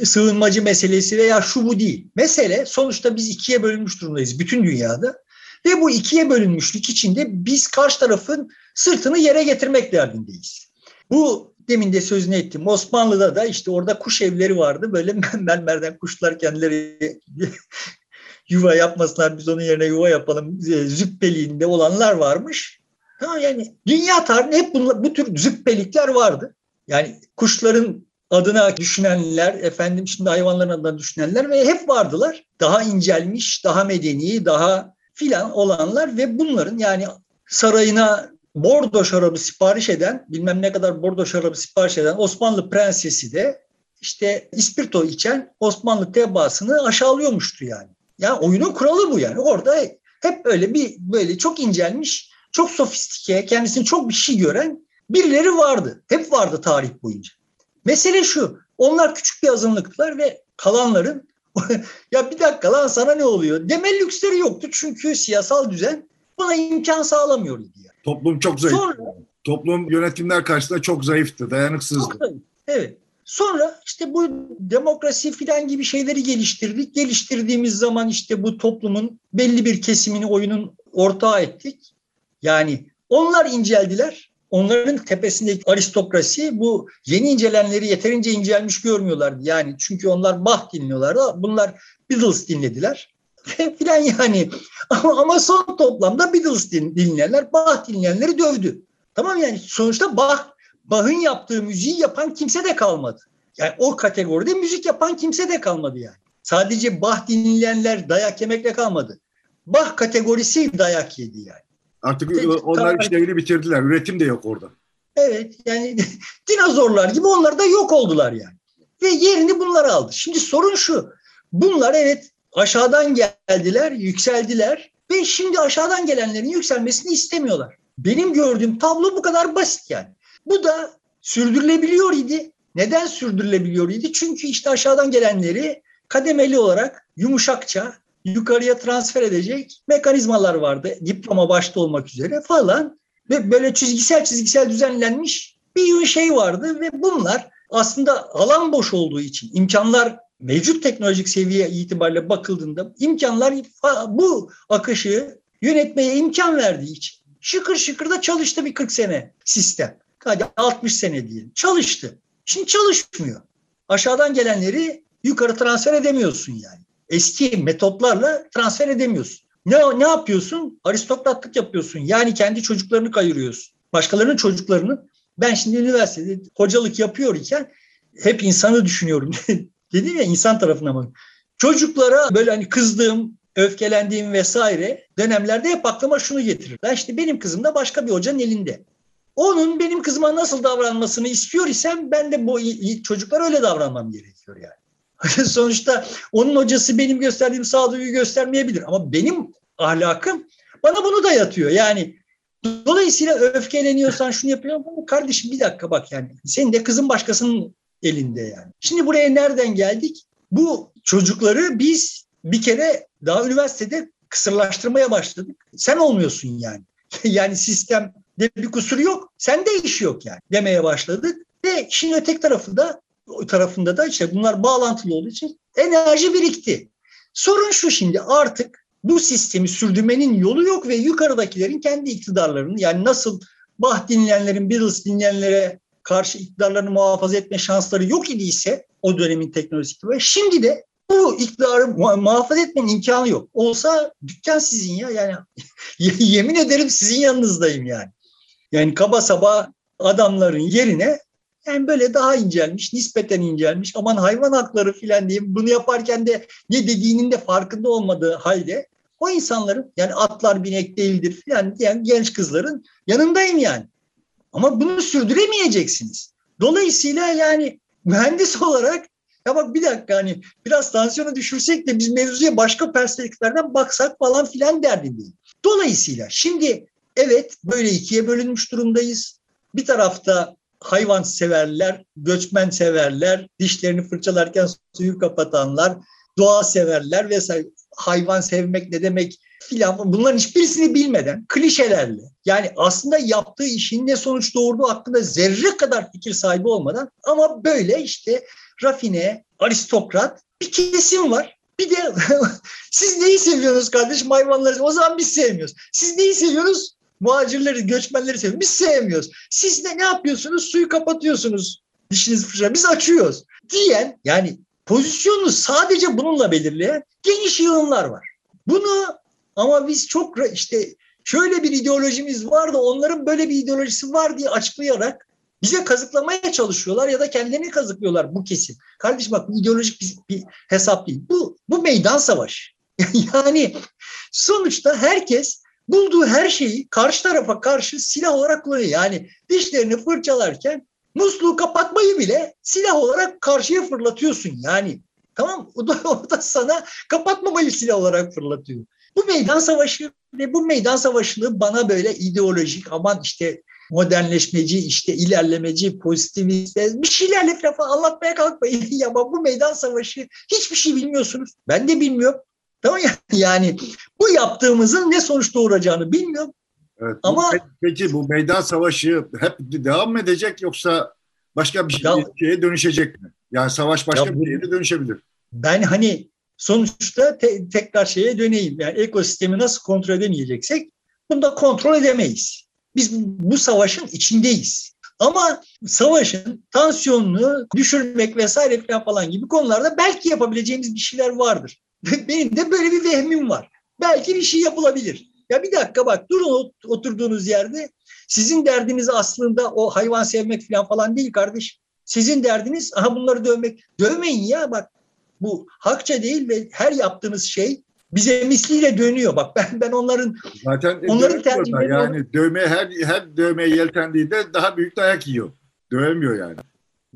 sığınmacı meselesi veya şu bu değil. Mesele sonuçta biz ikiye bölünmüş durumdayız bütün dünyada. Ve bu ikiye bölünmüşlük içinde biz karşı tarafın sırtını yere getirmek derdindeyiz. Bu demin de sözünü ettim. Osmanlı'da da işte orada kuş evleri vardı. Böyle mermerden kuşlar kendileri yuva yapmasınlar biz onun yerine yuva yapalım züppeliğinde olanlar varmış. Ha yani dünya tarihinde hep bunlar, bu tür züppelikler vardı. Yani kuşların adına düşünenler, efendim şimdi hayvanların adına düşünenler ve hep vardılar. Daha incelmiş, daha medeni, daha filan olanlar ve bunların yani sarayına bordo şarabı sipariş eden, bilmem ne kadar bordo şarabı sipariş eden Osmanlı prensesi de işte ispirto içen Osmanlı tebaasını aşağılıyormuştu yani. Yani oyunun kuralı bu yani. Orada hep böyle bir böyle çok incelmiş, çok sofistike, kendisini çok bir şey gören birileri vardı. Hep vardı tarih boyunca. Mesele şu. Onlar küçük bir azınlıklar ve kalanların ya bir dakika lan sana ne oluyor? Deme lüksleri yoktu çünkü siyasal düzen buna imkan sağlamıyor diye. Toplum çok zayıf. Sonra, Toplum yönetimler karşısında çok zayıftı, dayanıksızdı. Evet. Sonra işte bu demokrasi filan gibi şeyleri geliştirdik. Geliştirdiğimiz zaman işte bu toplumun belli bir kesimini oyunun ortağı ettik. Yani onlar inceldiler. Onların tepesindeki aristokrasi bu yeni incelenleri yeterince incelmiş görmüyorlardı. Yani çünkü onlar Bach dinliyorlardı. Bunlar Beatles dinlediler. filan yani. Ama, ama son toplamda Beatles din, dinleyenler Bach dinleyenleri dövdü. Tamam yani sonuçta Bach, Bach'ın yaptığı müziği yapan kimse de kalmadı. Yani o kategoride müzik yapan kimse de kalmadı yani. Sadece Bach dinleyenler dayak yemekle kalmadı. Bach kategorisi dayak yedi yani. Artık işte, onlar işlerini bitirdiler. Üretim de yok orada. Evet yani dinozorlar gibi onlar da yok oldular yani. Ve yerini bunlar aldı. Şimdi sorun şu. Bunlar evet aşağıdan geldiler, yükseldiler ve şimdi aşağıdan gelenlerin yükselmesini istemiyorlar. Benim gördüğüm tablo bu kadar basit yani. Bu da sürdürülebiliyor idi. Neden sürdürülebiliyor idi? Çünkü işte aşağıdan gelenleri kademeli olarak yumuşakça yukarıya transfer edecek mekanizmalar vardı. Diploma başta olmak üzere falan. Ve böyle çizgisel çizgisel düzenlenmiş bir şey vardı ve bunlar aslında alan boş olduğu için imkanlar mevcut teknolojik seviye itibariyle bakıldığında imkanlar bu akışı yönetmeye imkan verdiği için şıkır şıkır da çalıştı bir 40 sene sistem. Hadi 60 sene diyelim. Çalıştı. Şimdi çalışmıyor. Aşağıdan gelenleri yukarı transfer edemiyorsun yani. Eski metotlarla transfer edemiyorsun. Ne, ne yapıyorsun? Aristokratlık yapıyorsun. Yani kendi çocuklarını kayırıyorsun. Başkalarının çocuklarını Ben şimdi üniversitede hocalık yapıyor iken hep insanı düşünüyorum. Dedim ya insan tarafına bak. Çocuklara böyle hani kızdığım, öfkelendiğim vesaire dönemlerde hep aklıma şunu getirir. Ben işte benim kızım da başka bir hocanın elinde. Onun benim kızıma nasıl davranmasını istiyor isem ben de bu çocuklar öyle davranmam gerekiyor yani. Sonuçta onun hocası benim gösterdiğim sağduyu göstermeyebilir ama benim ahlakım bana bunu da yatıyor. Yani dolayısıyla öfkeleniyorsan şunu yapıyorsun. Kardeşim bir dakika bak yani. Senin de kızın başkasının elinde yani. Şimdi buraya nereden geldik? Bu çocukları biz bir kere daha üniversitede kısırlaştırmaya başladık. Sen olmuyorsun yani. yani sistemde bir kusur yok. Sende iş yok yani demeye başladık. Ve işin ötek tarafında tarafında da işte bunlar bağlantılı olduğu için enerji birikti. Sorun şu şimdi artık bu sistemi sürdürmenin yolu yok ve yukarıdakilerin kendi iktidarlarını yani nasıl Bah dinleyenlerin Beatles dinleyenlere karşı iktidarlarını muhafaza etme şansları yok idiyse o dönemin teknolojisi ve şimdi de bu iktidarı muhafaza etmenin imkanı yok. Olsa dükkan sizin ya yani yemin ederim sizin yanınızdayım yani. Yani kaba saba adamların yerine yani böyle daha incelmiş, nispeten incelmiş. Aman hayvan hakları filan diyeyim. Bunu yaparken de ne dediğinin de farkında olmadığı halde o insanların yani atlar binek değildir filan diyen genç kızların yanındayım yani. Ama bunu sürdüremeyeceksiniz. Dolayısıyla yani mühendis olarak ya bak bir dakika hani biraz tansiyonu düşürsek de biz mevzuya başka perspektiflerden baksak falan filan derdindeyim. Dolayısıyla şimdi evet böyle ikiye bölünmüş durumdayız. Bir tarafta hayvan severler, göçmen severler, dişlerini fırçalarken suyu kapatanlar, doğa severler vesaire. Hayvan sevmek ne demek filan bunların hiçbirisini bilmeden klişelerle yani aslında yaptığı işin ne sonuç doğurduğu hakkında zerre kadar fikir sahibi olmadan ama böyle işte rafine, aristokrat bir kesim var. Bir de siz neyi seviyorsunuz kardeşim hayvanları? O zaman biz sevmiyoruz. Siz neyi seviyorsunuz? Muhacirleri, göçmenleri seviyoruz. Biz sevmiyoruz. Siz de ne yapıyorsunuz? Suyu kapatıyorsunuz. Dişinizi fırça. Biz açıyoruz. Diyen yani pozisyonunu sadece bununla belirleyen geniş yığınlar var. Bunu ama biz çok işte şöyle bir ideolojimiz var da onların böyle bir ideolojisi var diye açıklayarak bize kazıklamaya çalışıyorlar ya da kendilerini kazıklıyorlar bu kesim. Kardeşim bak bu ideolojik bir, bir hesap değil. Bu, bu meydan savaşı. yani sonuçta herkes bulduğu her şeyi karşı tarafa karşı silah olarak kullanıyor. Yani dişlerini fırçalarken musluğu kapatmayı bile silah olarak karşıya fırlatıyorsun. Yani tamam o da, o da sana kapatmamayı silah olarak fırlatıyor. Bu meydan savaşı ve bu meydan savaşını bana böyle ideolojik aman işte modernleşmeci, işte ilerlemeci, pozitivist bir şeylerle falan anlatmaya kalkmayın. ya bu meydan savaşı hiçbir şey bilmiyorsunuz. Ben de bilmiyorum. Tamam ya yani bu yaptığımızın ne sonuç doğuracağını bilmiyorum. Evet, Ama peki bu meydan savaşı hep devam mı edecek yoksa başka bir şey, şeye dönüşecek mi? Yani savaş başka ya, bir şeye dönüşebilir. Ben hani sonuçta te- tekrar şeye döneyim. Yani ekosistemi nasıl kontrol edemeyeceksek bunu da kontrol edemeyiz. Biz bu savaşın içindeyiz. Ama savaşın tansiyonunu düşürmek vesaire falan gibi konularda belki yapabileceğimiz bir şeyler vardır. Benim de böyle bir vehmim var. Belki bir şey yapılabilir. Ya bir dakika bak durun oturduğunuz yerde. Sizin derdiniz aslında o hayvan sevmek falan falan değil kardeş. Sizin derdiniz aha bunları dövmek. Dövmeyin ya bak. Bu hakça değil ve her yaptığınız şey bize misliyle dönüyor. Bak ben ben onların zaten onların tercihleri yani dövme her her dövmeye yeltendiğinde daha büyük dayak yiyor. Dövemiyor yani.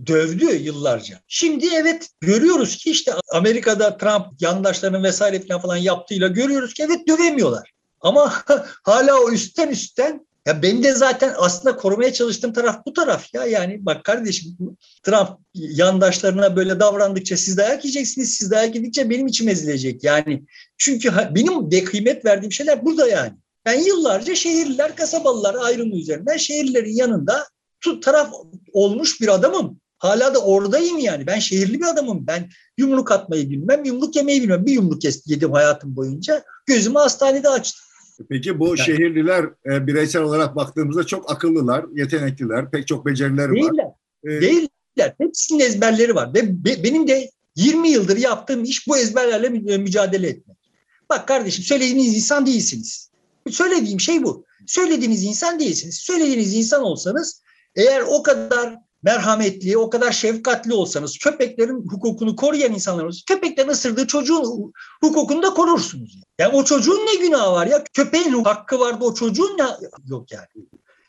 Dövdü yıllarca. Şimdi evet görüyoruz ki işte Amerika'da Trump yandaşlarının vesaire falan, falan yaptığıyla görüyoruz ki evet dövemiyorlar. Ama hala o üstten üstten ya ben de zaten aslında korumaya çalıştığım taraf bu taraf ya. Yani bak kardeşim Trump yandaşlarına böyle davrandıkça siz dayak yiyeceksiniz. Siz dayak yedikçe benim içim ezilecek. Yani çünkü benim de kıymet verdiğim şeyler burada yani. Ben yıllarca şehirliler, kasabalılar ayrımı üzerinden şehirlerin yanında taraf olmuş bir adamım. Hala da oradayım yani. Ben şehirli bir adamım. Ben yumruk atmayı bilmem, yumruk yemeyi bilmem. Bir yumruk yedim hayatım boyunca. Gözümü hastanede açtım. Peki bu yani, şehirliler e, bireysel olarak baktığımızda çok akıllılar, yetenekliler, pek çok becerileri değiller, var. Ee, değiller. Hepsinin ezberleri var. Ve be, benim de 20 yıldır yaptığım iş bu ezberlerle mücadele etmek. Bak kardeşim söylediğiniz insan değilsiniz. Söylediğim şey bu. Söylediğiniz insan değilsiniz. Söylediğiniz insan olsanız Eğer o kadar merhametli, o kadar şefkatli olsanız, köpeklerin hukukunu koruyan insanlarınız, köpeklerin ısırdığı çocuğun hukukunu da korursunuz. Yani o çocuğun ne günahı var ya? Köpeğin hakkı vardı, o çocuğun ne yok yani.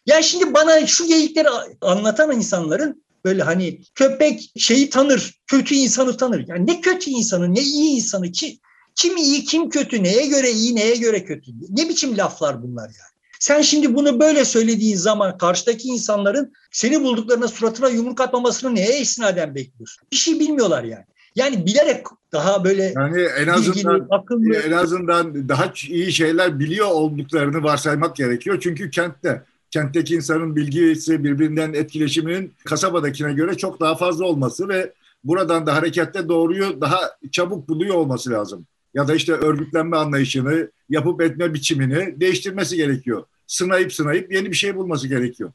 Yani şimdi bana şu geyikleri anlatan insanların böyle hani köpek şeyi tanır, kötü insanı tanır. Yani ne kötü insanı, ne iyi insanı ki kim iyi, kim kötü, neye göre iyi, neye göre kötü. Ne biçim laflar bunlar yani. Sen şimdi bunu böyle söylediğin zaman karşıdaki insanların seni bulduklarına suratına yumruk atmamasını neye istinaden bekliyorsun? Bir şey bilmiyorlar yani. Yani bilerek daha böyle yani en azından bilgili, akıllı. en azından daha iyi şeyler biliyor olduklarını varsaymak gerekiyor. Çünkü kentte kentteki insanın bilgisi birbirinden etkileşiminin kasabadakine göre çok daha fazla olması ve buradan da harekette doğruyu daha çabuk buluyor olması lazım. Ya da işte örgütlenme anlayışını, yapıp etme biçimini değiştirmesi gerekiyor. Sınayıp sınayıp yeni bir şey bulması gerekiyor.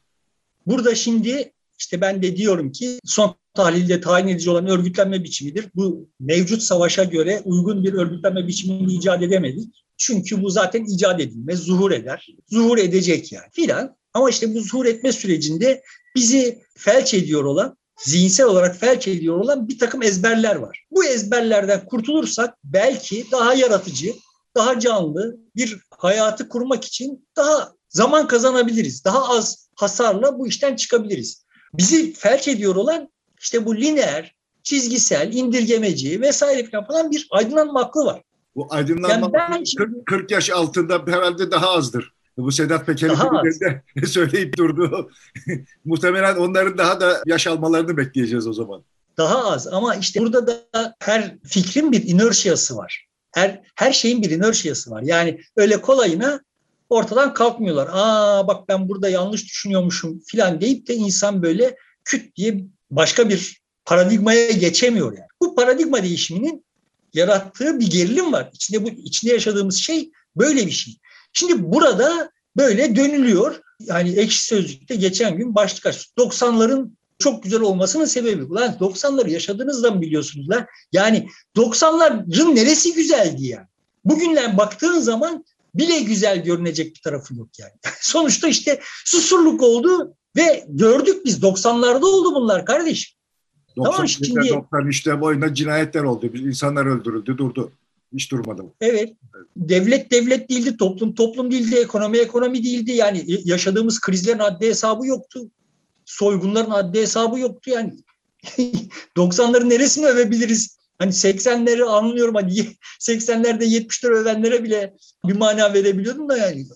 Burada şimdi işte ben de diyorum ki son tahlilde tayin edici olan örgütlenme biçimidir. Bu mevcut savaşa göre uygun bir örgütlenme biçimini icat edemedik. Çünkü bu zaten icat edilmez, zuhur eder. Zuhur edecek yani filan. Ama işte bu zuhur etme sürecinde bizi felç ediyor olan, zihinsel olarak felç ediyor olan bir takım ezberler var. Bu ezberlerden kurtulursak belki daha yaratıcı, daha canlı bir hayatı kurmak için daha zaman kazanabiliriz. Daha az hasarla bu işten çıkabiliriz. Bizi felç ediyor olan işte bu lineer, çizgisel, indirgemeci vesaire falan bir aydınlanma aklı var. Bu aydınlanma yani 40, 40 yaş altında herhalde daha azdır. Bu Sedat Peker'in söyleyip durdu. Muhtemelen onların daha da yaş almalarını bekleyeceğiz o zaman. Daha az ama işte burada da her fikrin bir inerşiyası var. Her, her şeyin bir inerşiyası var. Yani öyle kolayına ortadan kalkmıyorlar. Aa bak ben burada yanlış düşünüyormuşum filan deyip de insan böyle küt diye başka bir paradigmaya geçemiyor yani. Bu paradigma değişiminin yarattığı bir gerilim var. İçinde bu içinde yaşadığımız şey böyle bir şey. Şimdi burada böyle dönülüyor. Yani ekşi sözlükte geçen gün başlık açtı. 90'ların çok güzel olmasının sebebi. Ulan 90'ları yaşadığınızda mı biliyorsunuz lan? Yani 90'ların neresi güzeldi yani? Bugünler baktığın zaman bile güzel görünecek bir tarafı yok yani. Sonuçta işte susurluk oldu ve gördük biz 90'larda oldu bunlar kardeşim. 90, tamam şimdi 93'te boyunda cinayetler oldu. İnsanlar öldürüldü, durdu. Hiç durmadı. Evet. Devlet devlet değildi, toplum toplum değildi, ekonomi ekonomi değildi. Yani yaşadığımız krizlerin adli hesabı yoktu. Soygunların adli hesabı yoktu yani. 90'ların neresini övebiliriz? Hani 80'leri anlıyorum hani 80'lerde 70'leri övenlere bile bir mana verebiliyordum da yani.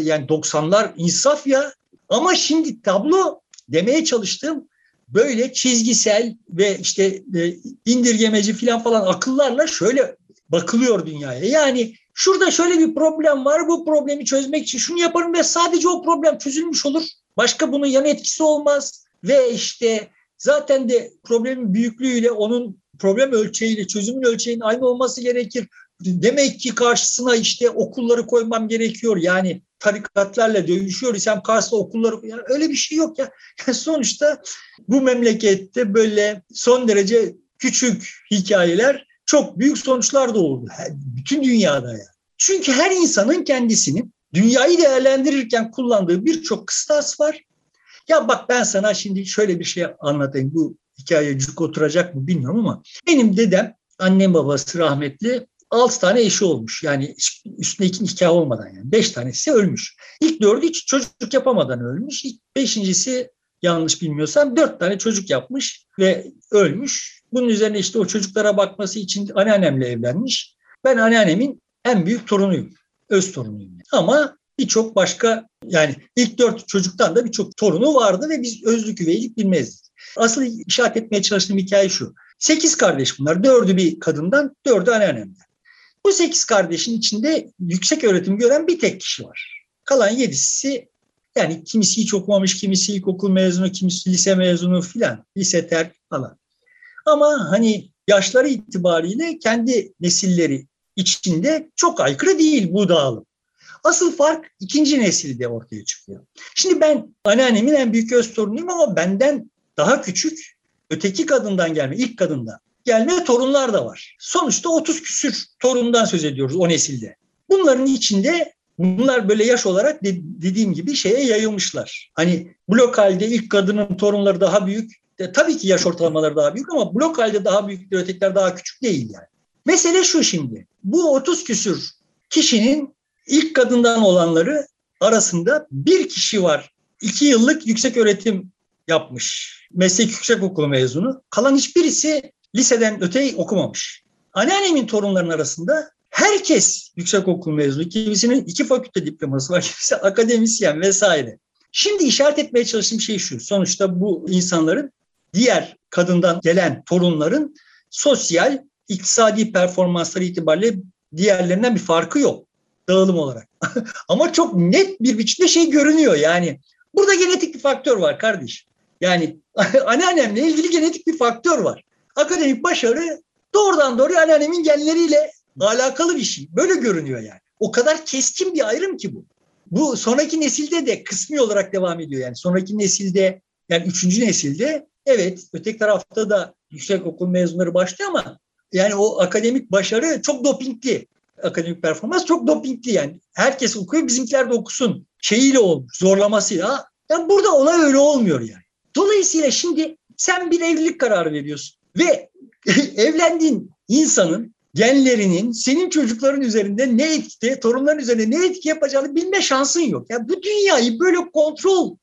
Yani 90'lar insaf ya. Ama şimdi tablo demeye çalıştığım böyle çizgisel ve işte e, indirgemeci falan falan akıllarla şöyle bakılıyor dünyaya. Yani şurada şöyle bir problem var. Bu problemi çözmek için şunu yaparım ve sadece o problem çözülmüş olur. Başka bunun yan etkisi olmaz. Ve işte zaten de problemin büyüklüğüyle onun problem ölçeğiyle çözümün ölçeğinin aynı olması gerekir. Demek ki karşısına işte okulları koymam gerekiyor. Yani tarikatlarla dövüşüyor isem karşısına okulları yani öyle bir şey yok ya. Sonuçta bu memlekette böyle son derece küçük hikayeler çok büyük sonuçlar doğurdu. Bütün dünyada ya. Çünkü her insanın kendisinin dünyayı değerlendirirken kullandığı birçok kıstas var. Ya bak ben sana şimdi şöyle bir şey anlatayım. Bu hikaye cuk oturacak mı bilmiyorum ama benim dedem, annem babası rahmetli altı tane eşi olmuş. Yani üstüne iki nikah olmadan yani. Beş tanesi ölmüş. İlk dördü hiç çocuk yapamadan ölmüş. İlk beşincisi yanlış bilmiyorsam dört tane çocuk yapmış ve ölmüş. Bunun üzerine işte o çocuklara bakması için anneannemle evlenmiş. Ben anneannemin en büyük torunuyum. Öz torunuyum. Ama birçok başka yani ilk dört çocuktan da birçok torunu vardı ve biz özlük üveylik bilmezdik. Asıl işaret etmeye çalıştığım hikaye şu. Sekiz kardeş bunlar. Dördü bir kadından, dördü anneannemden. Bu sekiz kardeşin içinde yüksek öğretim gören bir tek kişi var. Kalan yedisi yani kimisi hiç okumamış, kimisi ilkokul mezunu, kimisi lise mezunu filan. Lise terk falan. Ama hani yaşları itibariyle kendi nesilleri içinde çok aykırı değil bu dağılım. Asıl fark ikinci nesilde ortaya çıkıyor. Şimdi ben anneannemin en büyük öz torunuyum ama benden daha küçük öteki kadından gelme, ilk kadından gelme torunlar da var. Sonuçta 30 küsür torundan söz ediyoruz o nesilde. Bunların içinde Bunlar böyle yaş olarak de, dediğim gibi şeye yayılmışlar. Hani blok halde ilk kadının torunları daha büyük. E, tabii ki yaş ortalamaları daha büyük ama blok halde daha büyük, ötekiler daha küçük değil yani. Mesele şu şimdi. Bu 30 küsür kişinin ilk kadından olanları arasında bir kişi var. İki yıllık yüksek öğretim yapmış. Meslek yüksek okulu mezunu. Kalan hiçbirisi liseden öte okumamış. Anneannemin torunlarının arasında herkes yüksek okul mezunu. Kimisinin iki fakülte diploması var, kimisi akademisyen vesaire. Şimdi işaret etmeye çalıştığım şey şu. Sonuçta bu insanların diğer kadından gelen torunların sosyal, iktisadi performansları itibariyle diğerlerinden bir farkı yok dağılım olarak. Ama çok net bir biçimde şey görünüyor yani. Burada genetik bir faktör var kardeş. Yani anneannemle ilgili genetik bir faktör var. Akademik başarı doğrudan doğruya anneannemin genleriyle alakalı bir şey. Böyle görünüyor yani. O kadar keskin bir ayrım ki bu. Bu sonraki nesilde de kısmi olarak devam ediyor yani. Sonraki nesilde yani üçüncü nesilde evet öteki tarafta da yüksek okul mezunları başlıyor ama yani o akademik başarı çok dopingli. Akademik performans çok dopingli yani. Herkes okuyor bizimkiler de okusun şeyiyle olmuş zorlamasıyla. Yani burada olay öyle olmuyor yani. Dolayısıyla şimdi sen bir evlilik kararı veriyorsun ve evlendiğin insanın genlerinin senin çocukların üzerinde ne etki, torunların üzerinde ne etki yapacağını bilme şansın yok. Yani bu dünyayı böyle kontrol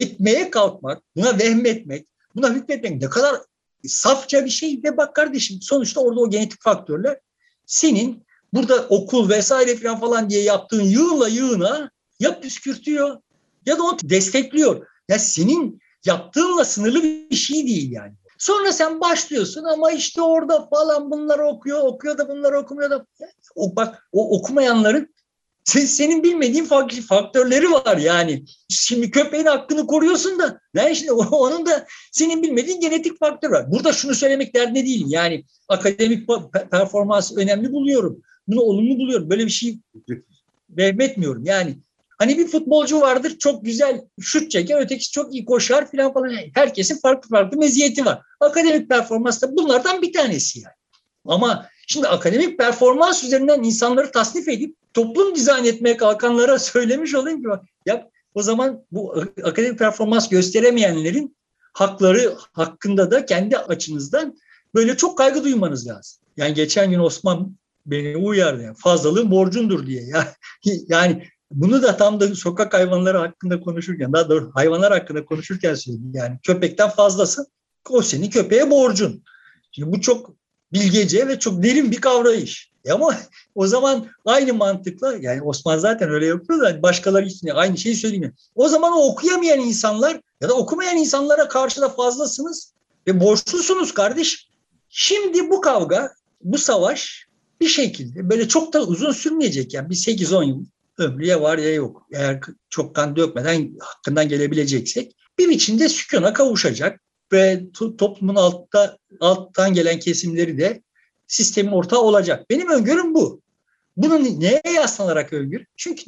etmeye kalkmak, buna vehmetmek, buna hükmetmek ne kadar safça bir şey ve bak kardeşim sonuçta orada o genetik faktörler senin burada okul vesaire falan falan diye yaptığın yığınla yığına ya püskürtüyor ya da onu destekliyor. Ya senin yaptığınla sınırlı bir şey değil yani. Sonra sen başlıyorsun ama işte orada falan bunları okuyor, okuyor da bunları okumuyor da. O, bak o okumayanların senin bilmediğin faktörleri var yani. Şimdi köpeğin hakkını koruyorsun da yani şimdi onun da senin bilmediğin genetik faktör var. Burada şunu söylemek derdine değilim. Yani akademik performans önemli buluyorum. Bunu olumlu buluyorum. Böyle bir şey vehmetmiyorum. Yani Hani bir futbolcu vardır çok güzel şut çeker, ötekisi çok iyi koşar filan falan. Herkesin farklı farklı meziyeti var. Akademik performans da bunlardan bir tanesi yani. Ama şimdi akademik performans üzerinden insanları tasnif edip toplum dizayn etmeye kalkanlara söylemiş olayım ki ya o zaman bu akademik performans gösteremeyenlerin hakları hakkında da kendi açınızdan böyle çok kaygı duymanız lazım. Yani geçen gün Osman beni uyardı. Yani fazlalığın borcundur diye. Yani, yani bunu da tam da sokak hayvanları hakkında konuşurken, daha doğrusu hayvanlar hakkında konuşurken söyledim. Yani köpekten fazlası o senin köpeğe borcun. Şimdi bu çok bilgece ve çok derin bir kavrayış. E ama o zaman aynı mantıkla yani Osman zaten öyle yapıyor da başkaları için aynı şeyi söyleyeyim. O zaman o okuyamayan insanlar ya da okumayan insanlara karşı da fazlasınız ve borçlusunuz kardeş. Şimdi bu kavga, bu savaş bir şekilde böyle çok da uzun sürmeyecek yani bir 8-10 yıl ömrü ya var ya yok. Eğer çok kan dökmeden hakkından gelebileceksek bir biçimde sükuna kavuşacak ve toplumun altta, alttan gelen kesimleri de sistemin ortağı olacak. Benim öngörüm bu. Bunu neye yaslanarak öngör? Çünkü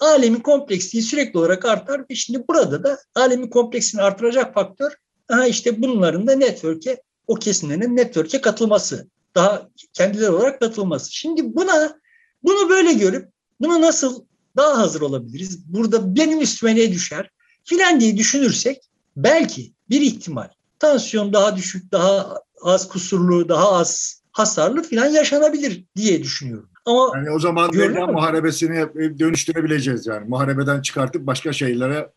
alemin kompleksliği sürekli olarak artar ve şimdi burada da alemin kompleksini artıracak faktör aha işte bunların da network'e o kesimlerin network'e katılması. Daha kendileri olarak katılması. Şimdi buna bunu böyle görüp Buna nasıl daha hazır olabiliriz? Burada benim üstüme ne düşer? Filan diye düşünürsek belki bir ihtimal tansiyon daha düşük, daha az kusurlu, daha az hasarlı filan yaşanabilir diye düşünüyorum. Ama yani o zaman meydan muharebesini dönüştürebileceğiz yani. Muharebeden çıkartıp başka şeylere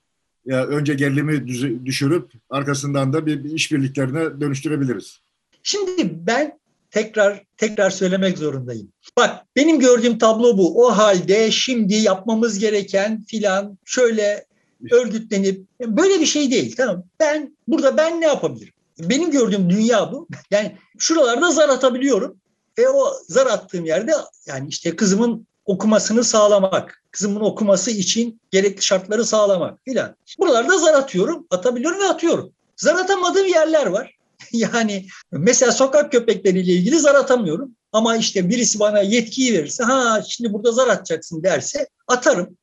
ya önce gerilimi düşürüp arkasından da bir, bir işbirliklerine dönüştürebiliriz. Şimdi ben tekrar tekrar söylemek zorundayım. Bak benim gördüğüm tablo bu. O halde şimdi yapmamız gereken filan şöyle örgütlenip böyle bir şey değil. Tamam. Ben burada ben ne yapabilirim? Benim gördüğüm dünya bu. Yani şuralarda zar atabiliyorum. Ve o zar attığım yerde yani işte kızımın okumasını sağlamak, kızımın okuması için gerekli şartları sağlamak filan. Buralarda zar atıyorum, atabiliyorum ve atıyorum. Zar atamadığım yerler var. yani mesela sokak köpekleriyle ilgili zar atamıyorum. Ama işte birisi bana yetkiyi verirse ha şimdi burada zar atacaksın derse atarım.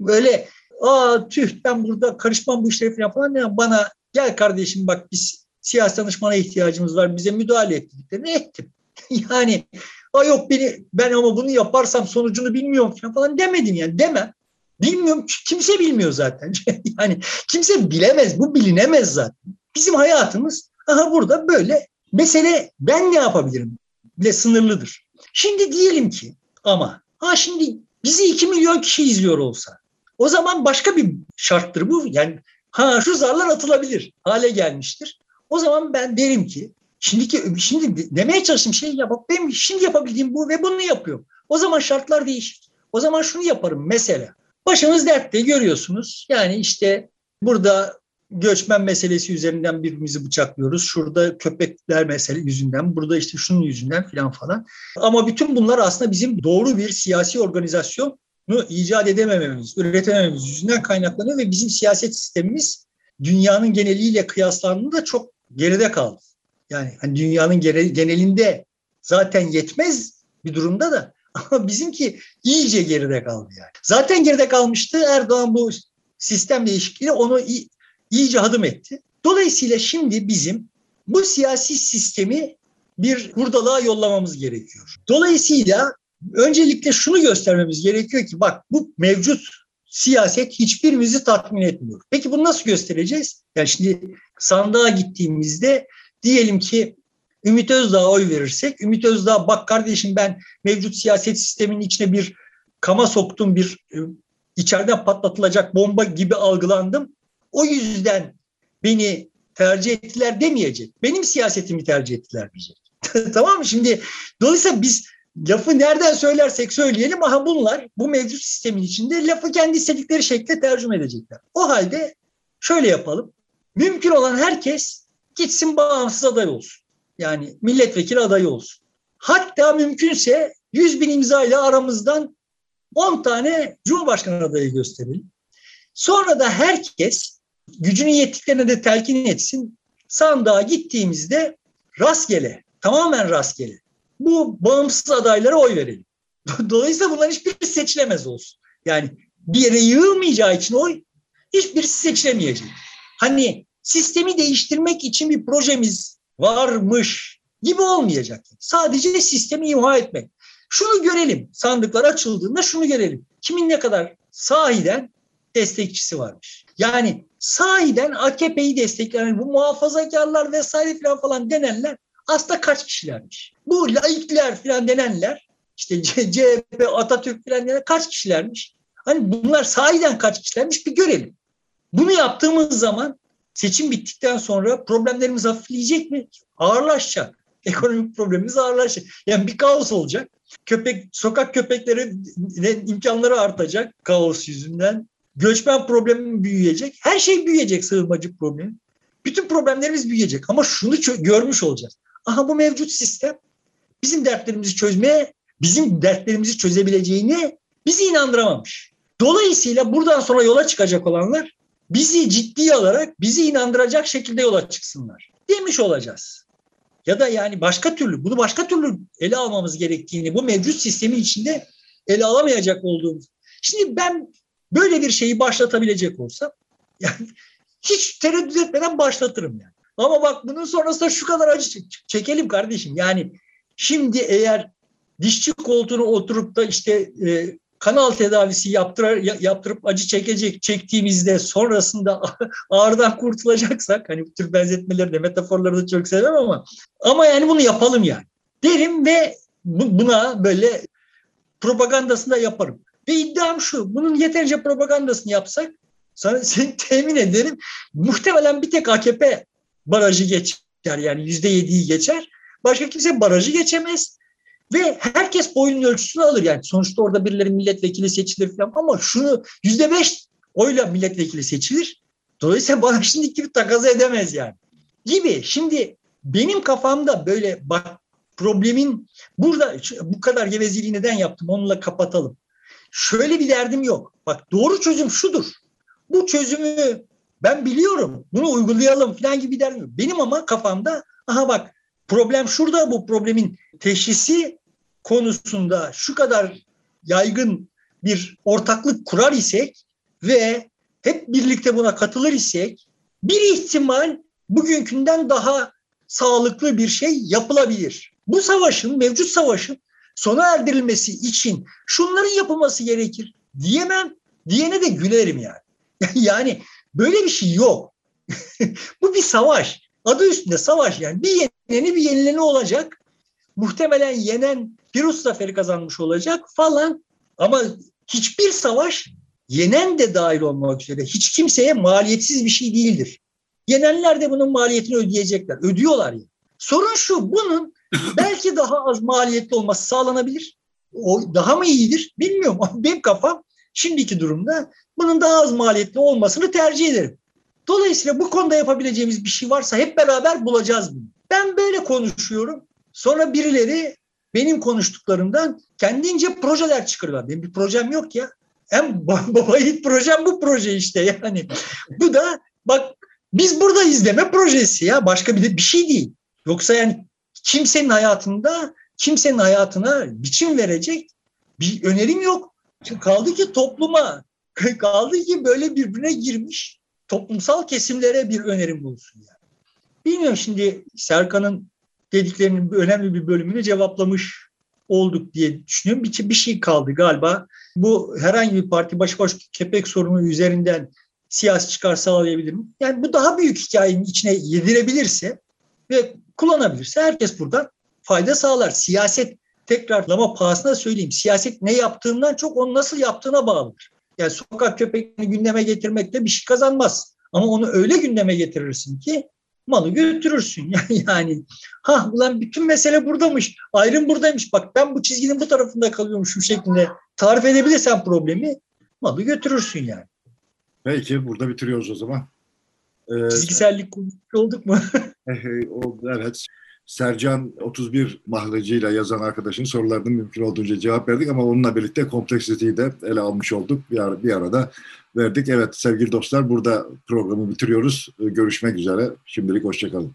Böyle aa tüh ben burada karışmam bu işlere falan falan yani bana gel kardeşim bak biz siyasi danışmana ihtiyacımız var bize müdahale ettiklerini ettim. yani Ha yok beni ben ama bunu yaparsam sonucunu bilmiyorum falan demedim yani demem. Bilmiyorum kimse bilmiyor zaten. yani kimse bilemez bu bilinemez zaten. Bizim hayatımız aha burada böyle mesele ben ne yapabilirim bile sınırlıdır. Şimdi diyelim ki ama ha şimdi bizi 2 milyon kişi izliyor olsa o zaman başka bir şarttır bu. Yani ha şu zarlar atılabilir hale gelmiştir. O zaman ben derim ki şimdiki şimdi demeye çalıştığım şey ya bak benim şimdi yapabildiğim bu ve bunu yapıyorum. O zaman şartlar değişir. O zaman şunu yaparım mesela. Başımız dertte görüyorsunuz. Yani işte burada göçmen meselesi üzerinden birbirimizi bıçaklıyoruz. Şurada köpekler mesele yüzünden, burada işte şunun yüzünden filan falan. Ama bütün bunlar aslında bizim doğru bir siyasi organizasyonu icat edemememiz, üretemememiz yüzünden kaynaklanıyor ve bizim siyaset sistemimiz dünyanın geneliyle kıyaslandığında çok geride kaldı. Yani hani dünyanın genelinde zaten yetmez bir durumda da ama bizimki iyice geride kaldı yani. Zaten geride kalmıştı. Erdoğan bu sistem değişikliği onu iyice adım etti. Dolayısıyla şimdi bizim bu siyasi sistemi bir hurdalığa yollamamız gerekiyor. Dolayısıyla öncelikle şunu göstermemiz gerekiyor ki bak bu mevcut siyaset hiçbirimizi tatmin etmiyor. Peki bunu nasıl göstereceğiz? Yani şimdi sandığa gittiğimizde diyelim ki Ümit Özdağ'a oy verirsek, Ümit Özdağ bak kardeşim ben mevcut siyaset sisteminin içine bir kama soktum, bir e, içeriden patlatılacak bomba gibi algılandım. O yüzden beni tercih ettiler demeyecek. Benim siyasetimi tercih ettiler diyecek. tamam mı? Şimdi dolayısıyla biz lafı nereden söylersek söyleyelim aha bunlar bu mevcut sistemin içinde lafı kendi istedikleri şekilde tercüme edecekler. O halde şöyle yapalım. Mümkün olan herkes gitsin bağımsız aday olsun. Yani milletvekili adayı olsun. Hatta mümkünse 100 bin imza ile aramızdan 10 tane Cumhurbaşkanı adayı gösterelim. Sonra da herkes gücünün yettiklerine de telkin etsin. Sandığa gittiğimizde rastgele, tamamen rastgele bu bağımsız adaylara oy verelim. Dolayısıyla bunların hiçbirisi seçilemez olsun. Yani bir yere yığılmayacağı için oy hiçbirisi seçilemeyecek. Hani sistemi değiştirmek için bir projemiz varmış gibi olmayacak. Sadece sistemi imha etmek. Şunu görelim. Sandıklar açıldığında şunu görelim. Kimin ne kadar sahiden destekçisi varmış. Yani sahiden AKP'yi destekleyen bu muhafazakarlar vesaire falan falan denenler aslında kaç kişilermiş? Bu laikler falan denenler işte CHP, Atatürk falan denenler kaç kişilermiş? Hani bunlar sahiden kaç kişilermiş bir görelim. Bunu yaptığımız zaman seçim bittikten sonra problemlerimiz hafifleyecek mi? Ağırlaşacak. Ekonomik problemimiz ağırlaşacak. Yani bir kaos olacak. Köpek, sokak köpekleri imkanları artacak kaos yüzünden. Göçmen problemi büyüyecek. Her şey büyüyecek sığınmacı problemi. Bütün problemlerimiz büyüyecek. Ama şunu görmüş olacağız. Aha bu mevcut sistem bizim dertlerimizi çözmeye, bizim dertlerimizi çözebileceğini bizi inandıramamış. Dolayısıyla buradan sonra yola çıkacak olanlar bizi ciddiye alarak bizi inandıracak şekilde yola çıksınlar demiş olacağız. Ya da yani başka türlü bunu başka türlü ele almamız gerektiğini bu mevcut sistemin içinde ele alamayacak olduğumuz. Şimdi ben böyle bir şeyi başlatabilecek olsam yani hiç tereddüt etmeden başlatırım yani. Ama bak bunun sonrasında şu kadar acı çekelim kardeşim. Yani şimdi eğer dişçi koltuğuna oturup da işte e, kanal tedavisi yaptırır, yaptırıp acı çekecek çektiğimizde sonrasında ağrıdan kurtulacaksak hani bu tür benzetmeleri de metaforları da çok sevmem ama ama yani bunu yapalım yani derim ve buna böyle propagandasını da yaparım. Ve iddiam şu bunun yeterince propagandasını yapsak sana seni temin ederim muhtemelen bir tek AKP barajı geçer yani yüzde yediyi geçer. Başka kimse barajı geçemez. Ve herkes boyunun ölçüsünü alır yani. Sonuçta orada birileri milletvekili seçilir falan ama şunu yüzde beş oyla milletvekili seçilir. Dolayısıyla bana şimdi gibi takaza edemez yani. Gibi. Şimdi benim kafamda böyle bak problemin burada bu kadar gevezeliği neden yaptım onunla kapatalım. Şöyle bir derdim yok. Bak doğru çözüm şudur. Bu çözümü ben biliyorum bunu uygulayalım falan gibi bir derdim yok. Benim ama kafamda aha bak problem şurada bu problemin teşhisi konusunda şu kadar yaygın bir ortaklık kurar isek ve hep birlikte buna katılır isek bir ihtimal bugünkünden daha sağlıklı bir şey yapılabilir. Bu savaşın, mevcut savaşın sona erdirilmesi için şunların yapılması gerekir diyemem. Diyene de gülerim yani. yani böyle bir şey yok. Bu bir savaş. Adı üstünde savaş yani. Bir yeneni bir yenileni olacak. Muhtemelen yenen Pirus zaferi kazanmış olacak falan. Ama hiçbir savaş yenen de dahil olmak üzere hiç kimseye maliyetsiz bir şey değildir. Yenenler de bunun maliyetini ödeyecekler. Ödüyorlar ya. Sorun şu, bunun belki daha az maliyetli olması sağlanabilir. O daha mı iyidir bilmiyorum. Benim kafam şimdiki durumda bunun daha az maliyetli olmasını tercih ederim. Dolayısıyla bu konuda yapabileceğimiz bir şey varsa hep beraber bulacağız bunu. Ben böyle konuşuyorum. Sonra birileri benim konuştuklarımdan kendince projeler çıkarıyorlar. Benim bir projem yok ya. En baba yiğit projem bu proje işte yani. Bu da bak biz burada izleme projesi ya. Başka bir bir şey değil. Yoksa yani kimsenin hayatında kimsenin hayatına biçim verecek bir önerim yok. Kaldı ki topluma, kaldı ki böyle birbirine girmiş toplumsal kesimlere bir önerim bulsun yani. Bilmiyorum şimdi Serkan'ın dediklerinin önemli bir bölümünü cevaplamış olduk diye düşünüyorum. Bir, bir şey kaldı galiba. Bu herhangi bir parti başıboş kepek sorunu üzerinden siyasi çıkar sağlayabilir mi? Yani bu daha büyük hikayenin içine yedirebilirse ve kullanabilirse herkes buradan fayda sağlar. Siyaset tekrarlama pahasına söyleyeyim. Siyaset ne yaptığından çok onu nasıl yaptığına bağlıdır. Yani sokak köpeklerini gündeme getirmekle bir şey kazanmaz. Ama onu öyle gündeme getirirsin ki malı götürürsün. Yani, yani ha ulan bütün mesele buradamış. Ayrım buradaymış. Bak ben bu çizginin bu tarafında kalıyormuşum şeklinde tarif edebilirsen problemi malı götürürsün yani. Peki burada bitiriyoruz o zaman. Ee, Çizgisellik olduk mu? evet. Sercan 31 mahrecciyle yazan arkadaşın sorularını mümkün olduğunca cevap verdik ama onunla birlikte kompleksiteyi de ele almış olduk. Bir, ara, bir arada verdik. Evet sevgili dostlar burada programı bitiriyoruz. Görüşmek üzere. Şimdilik hoşçakalın.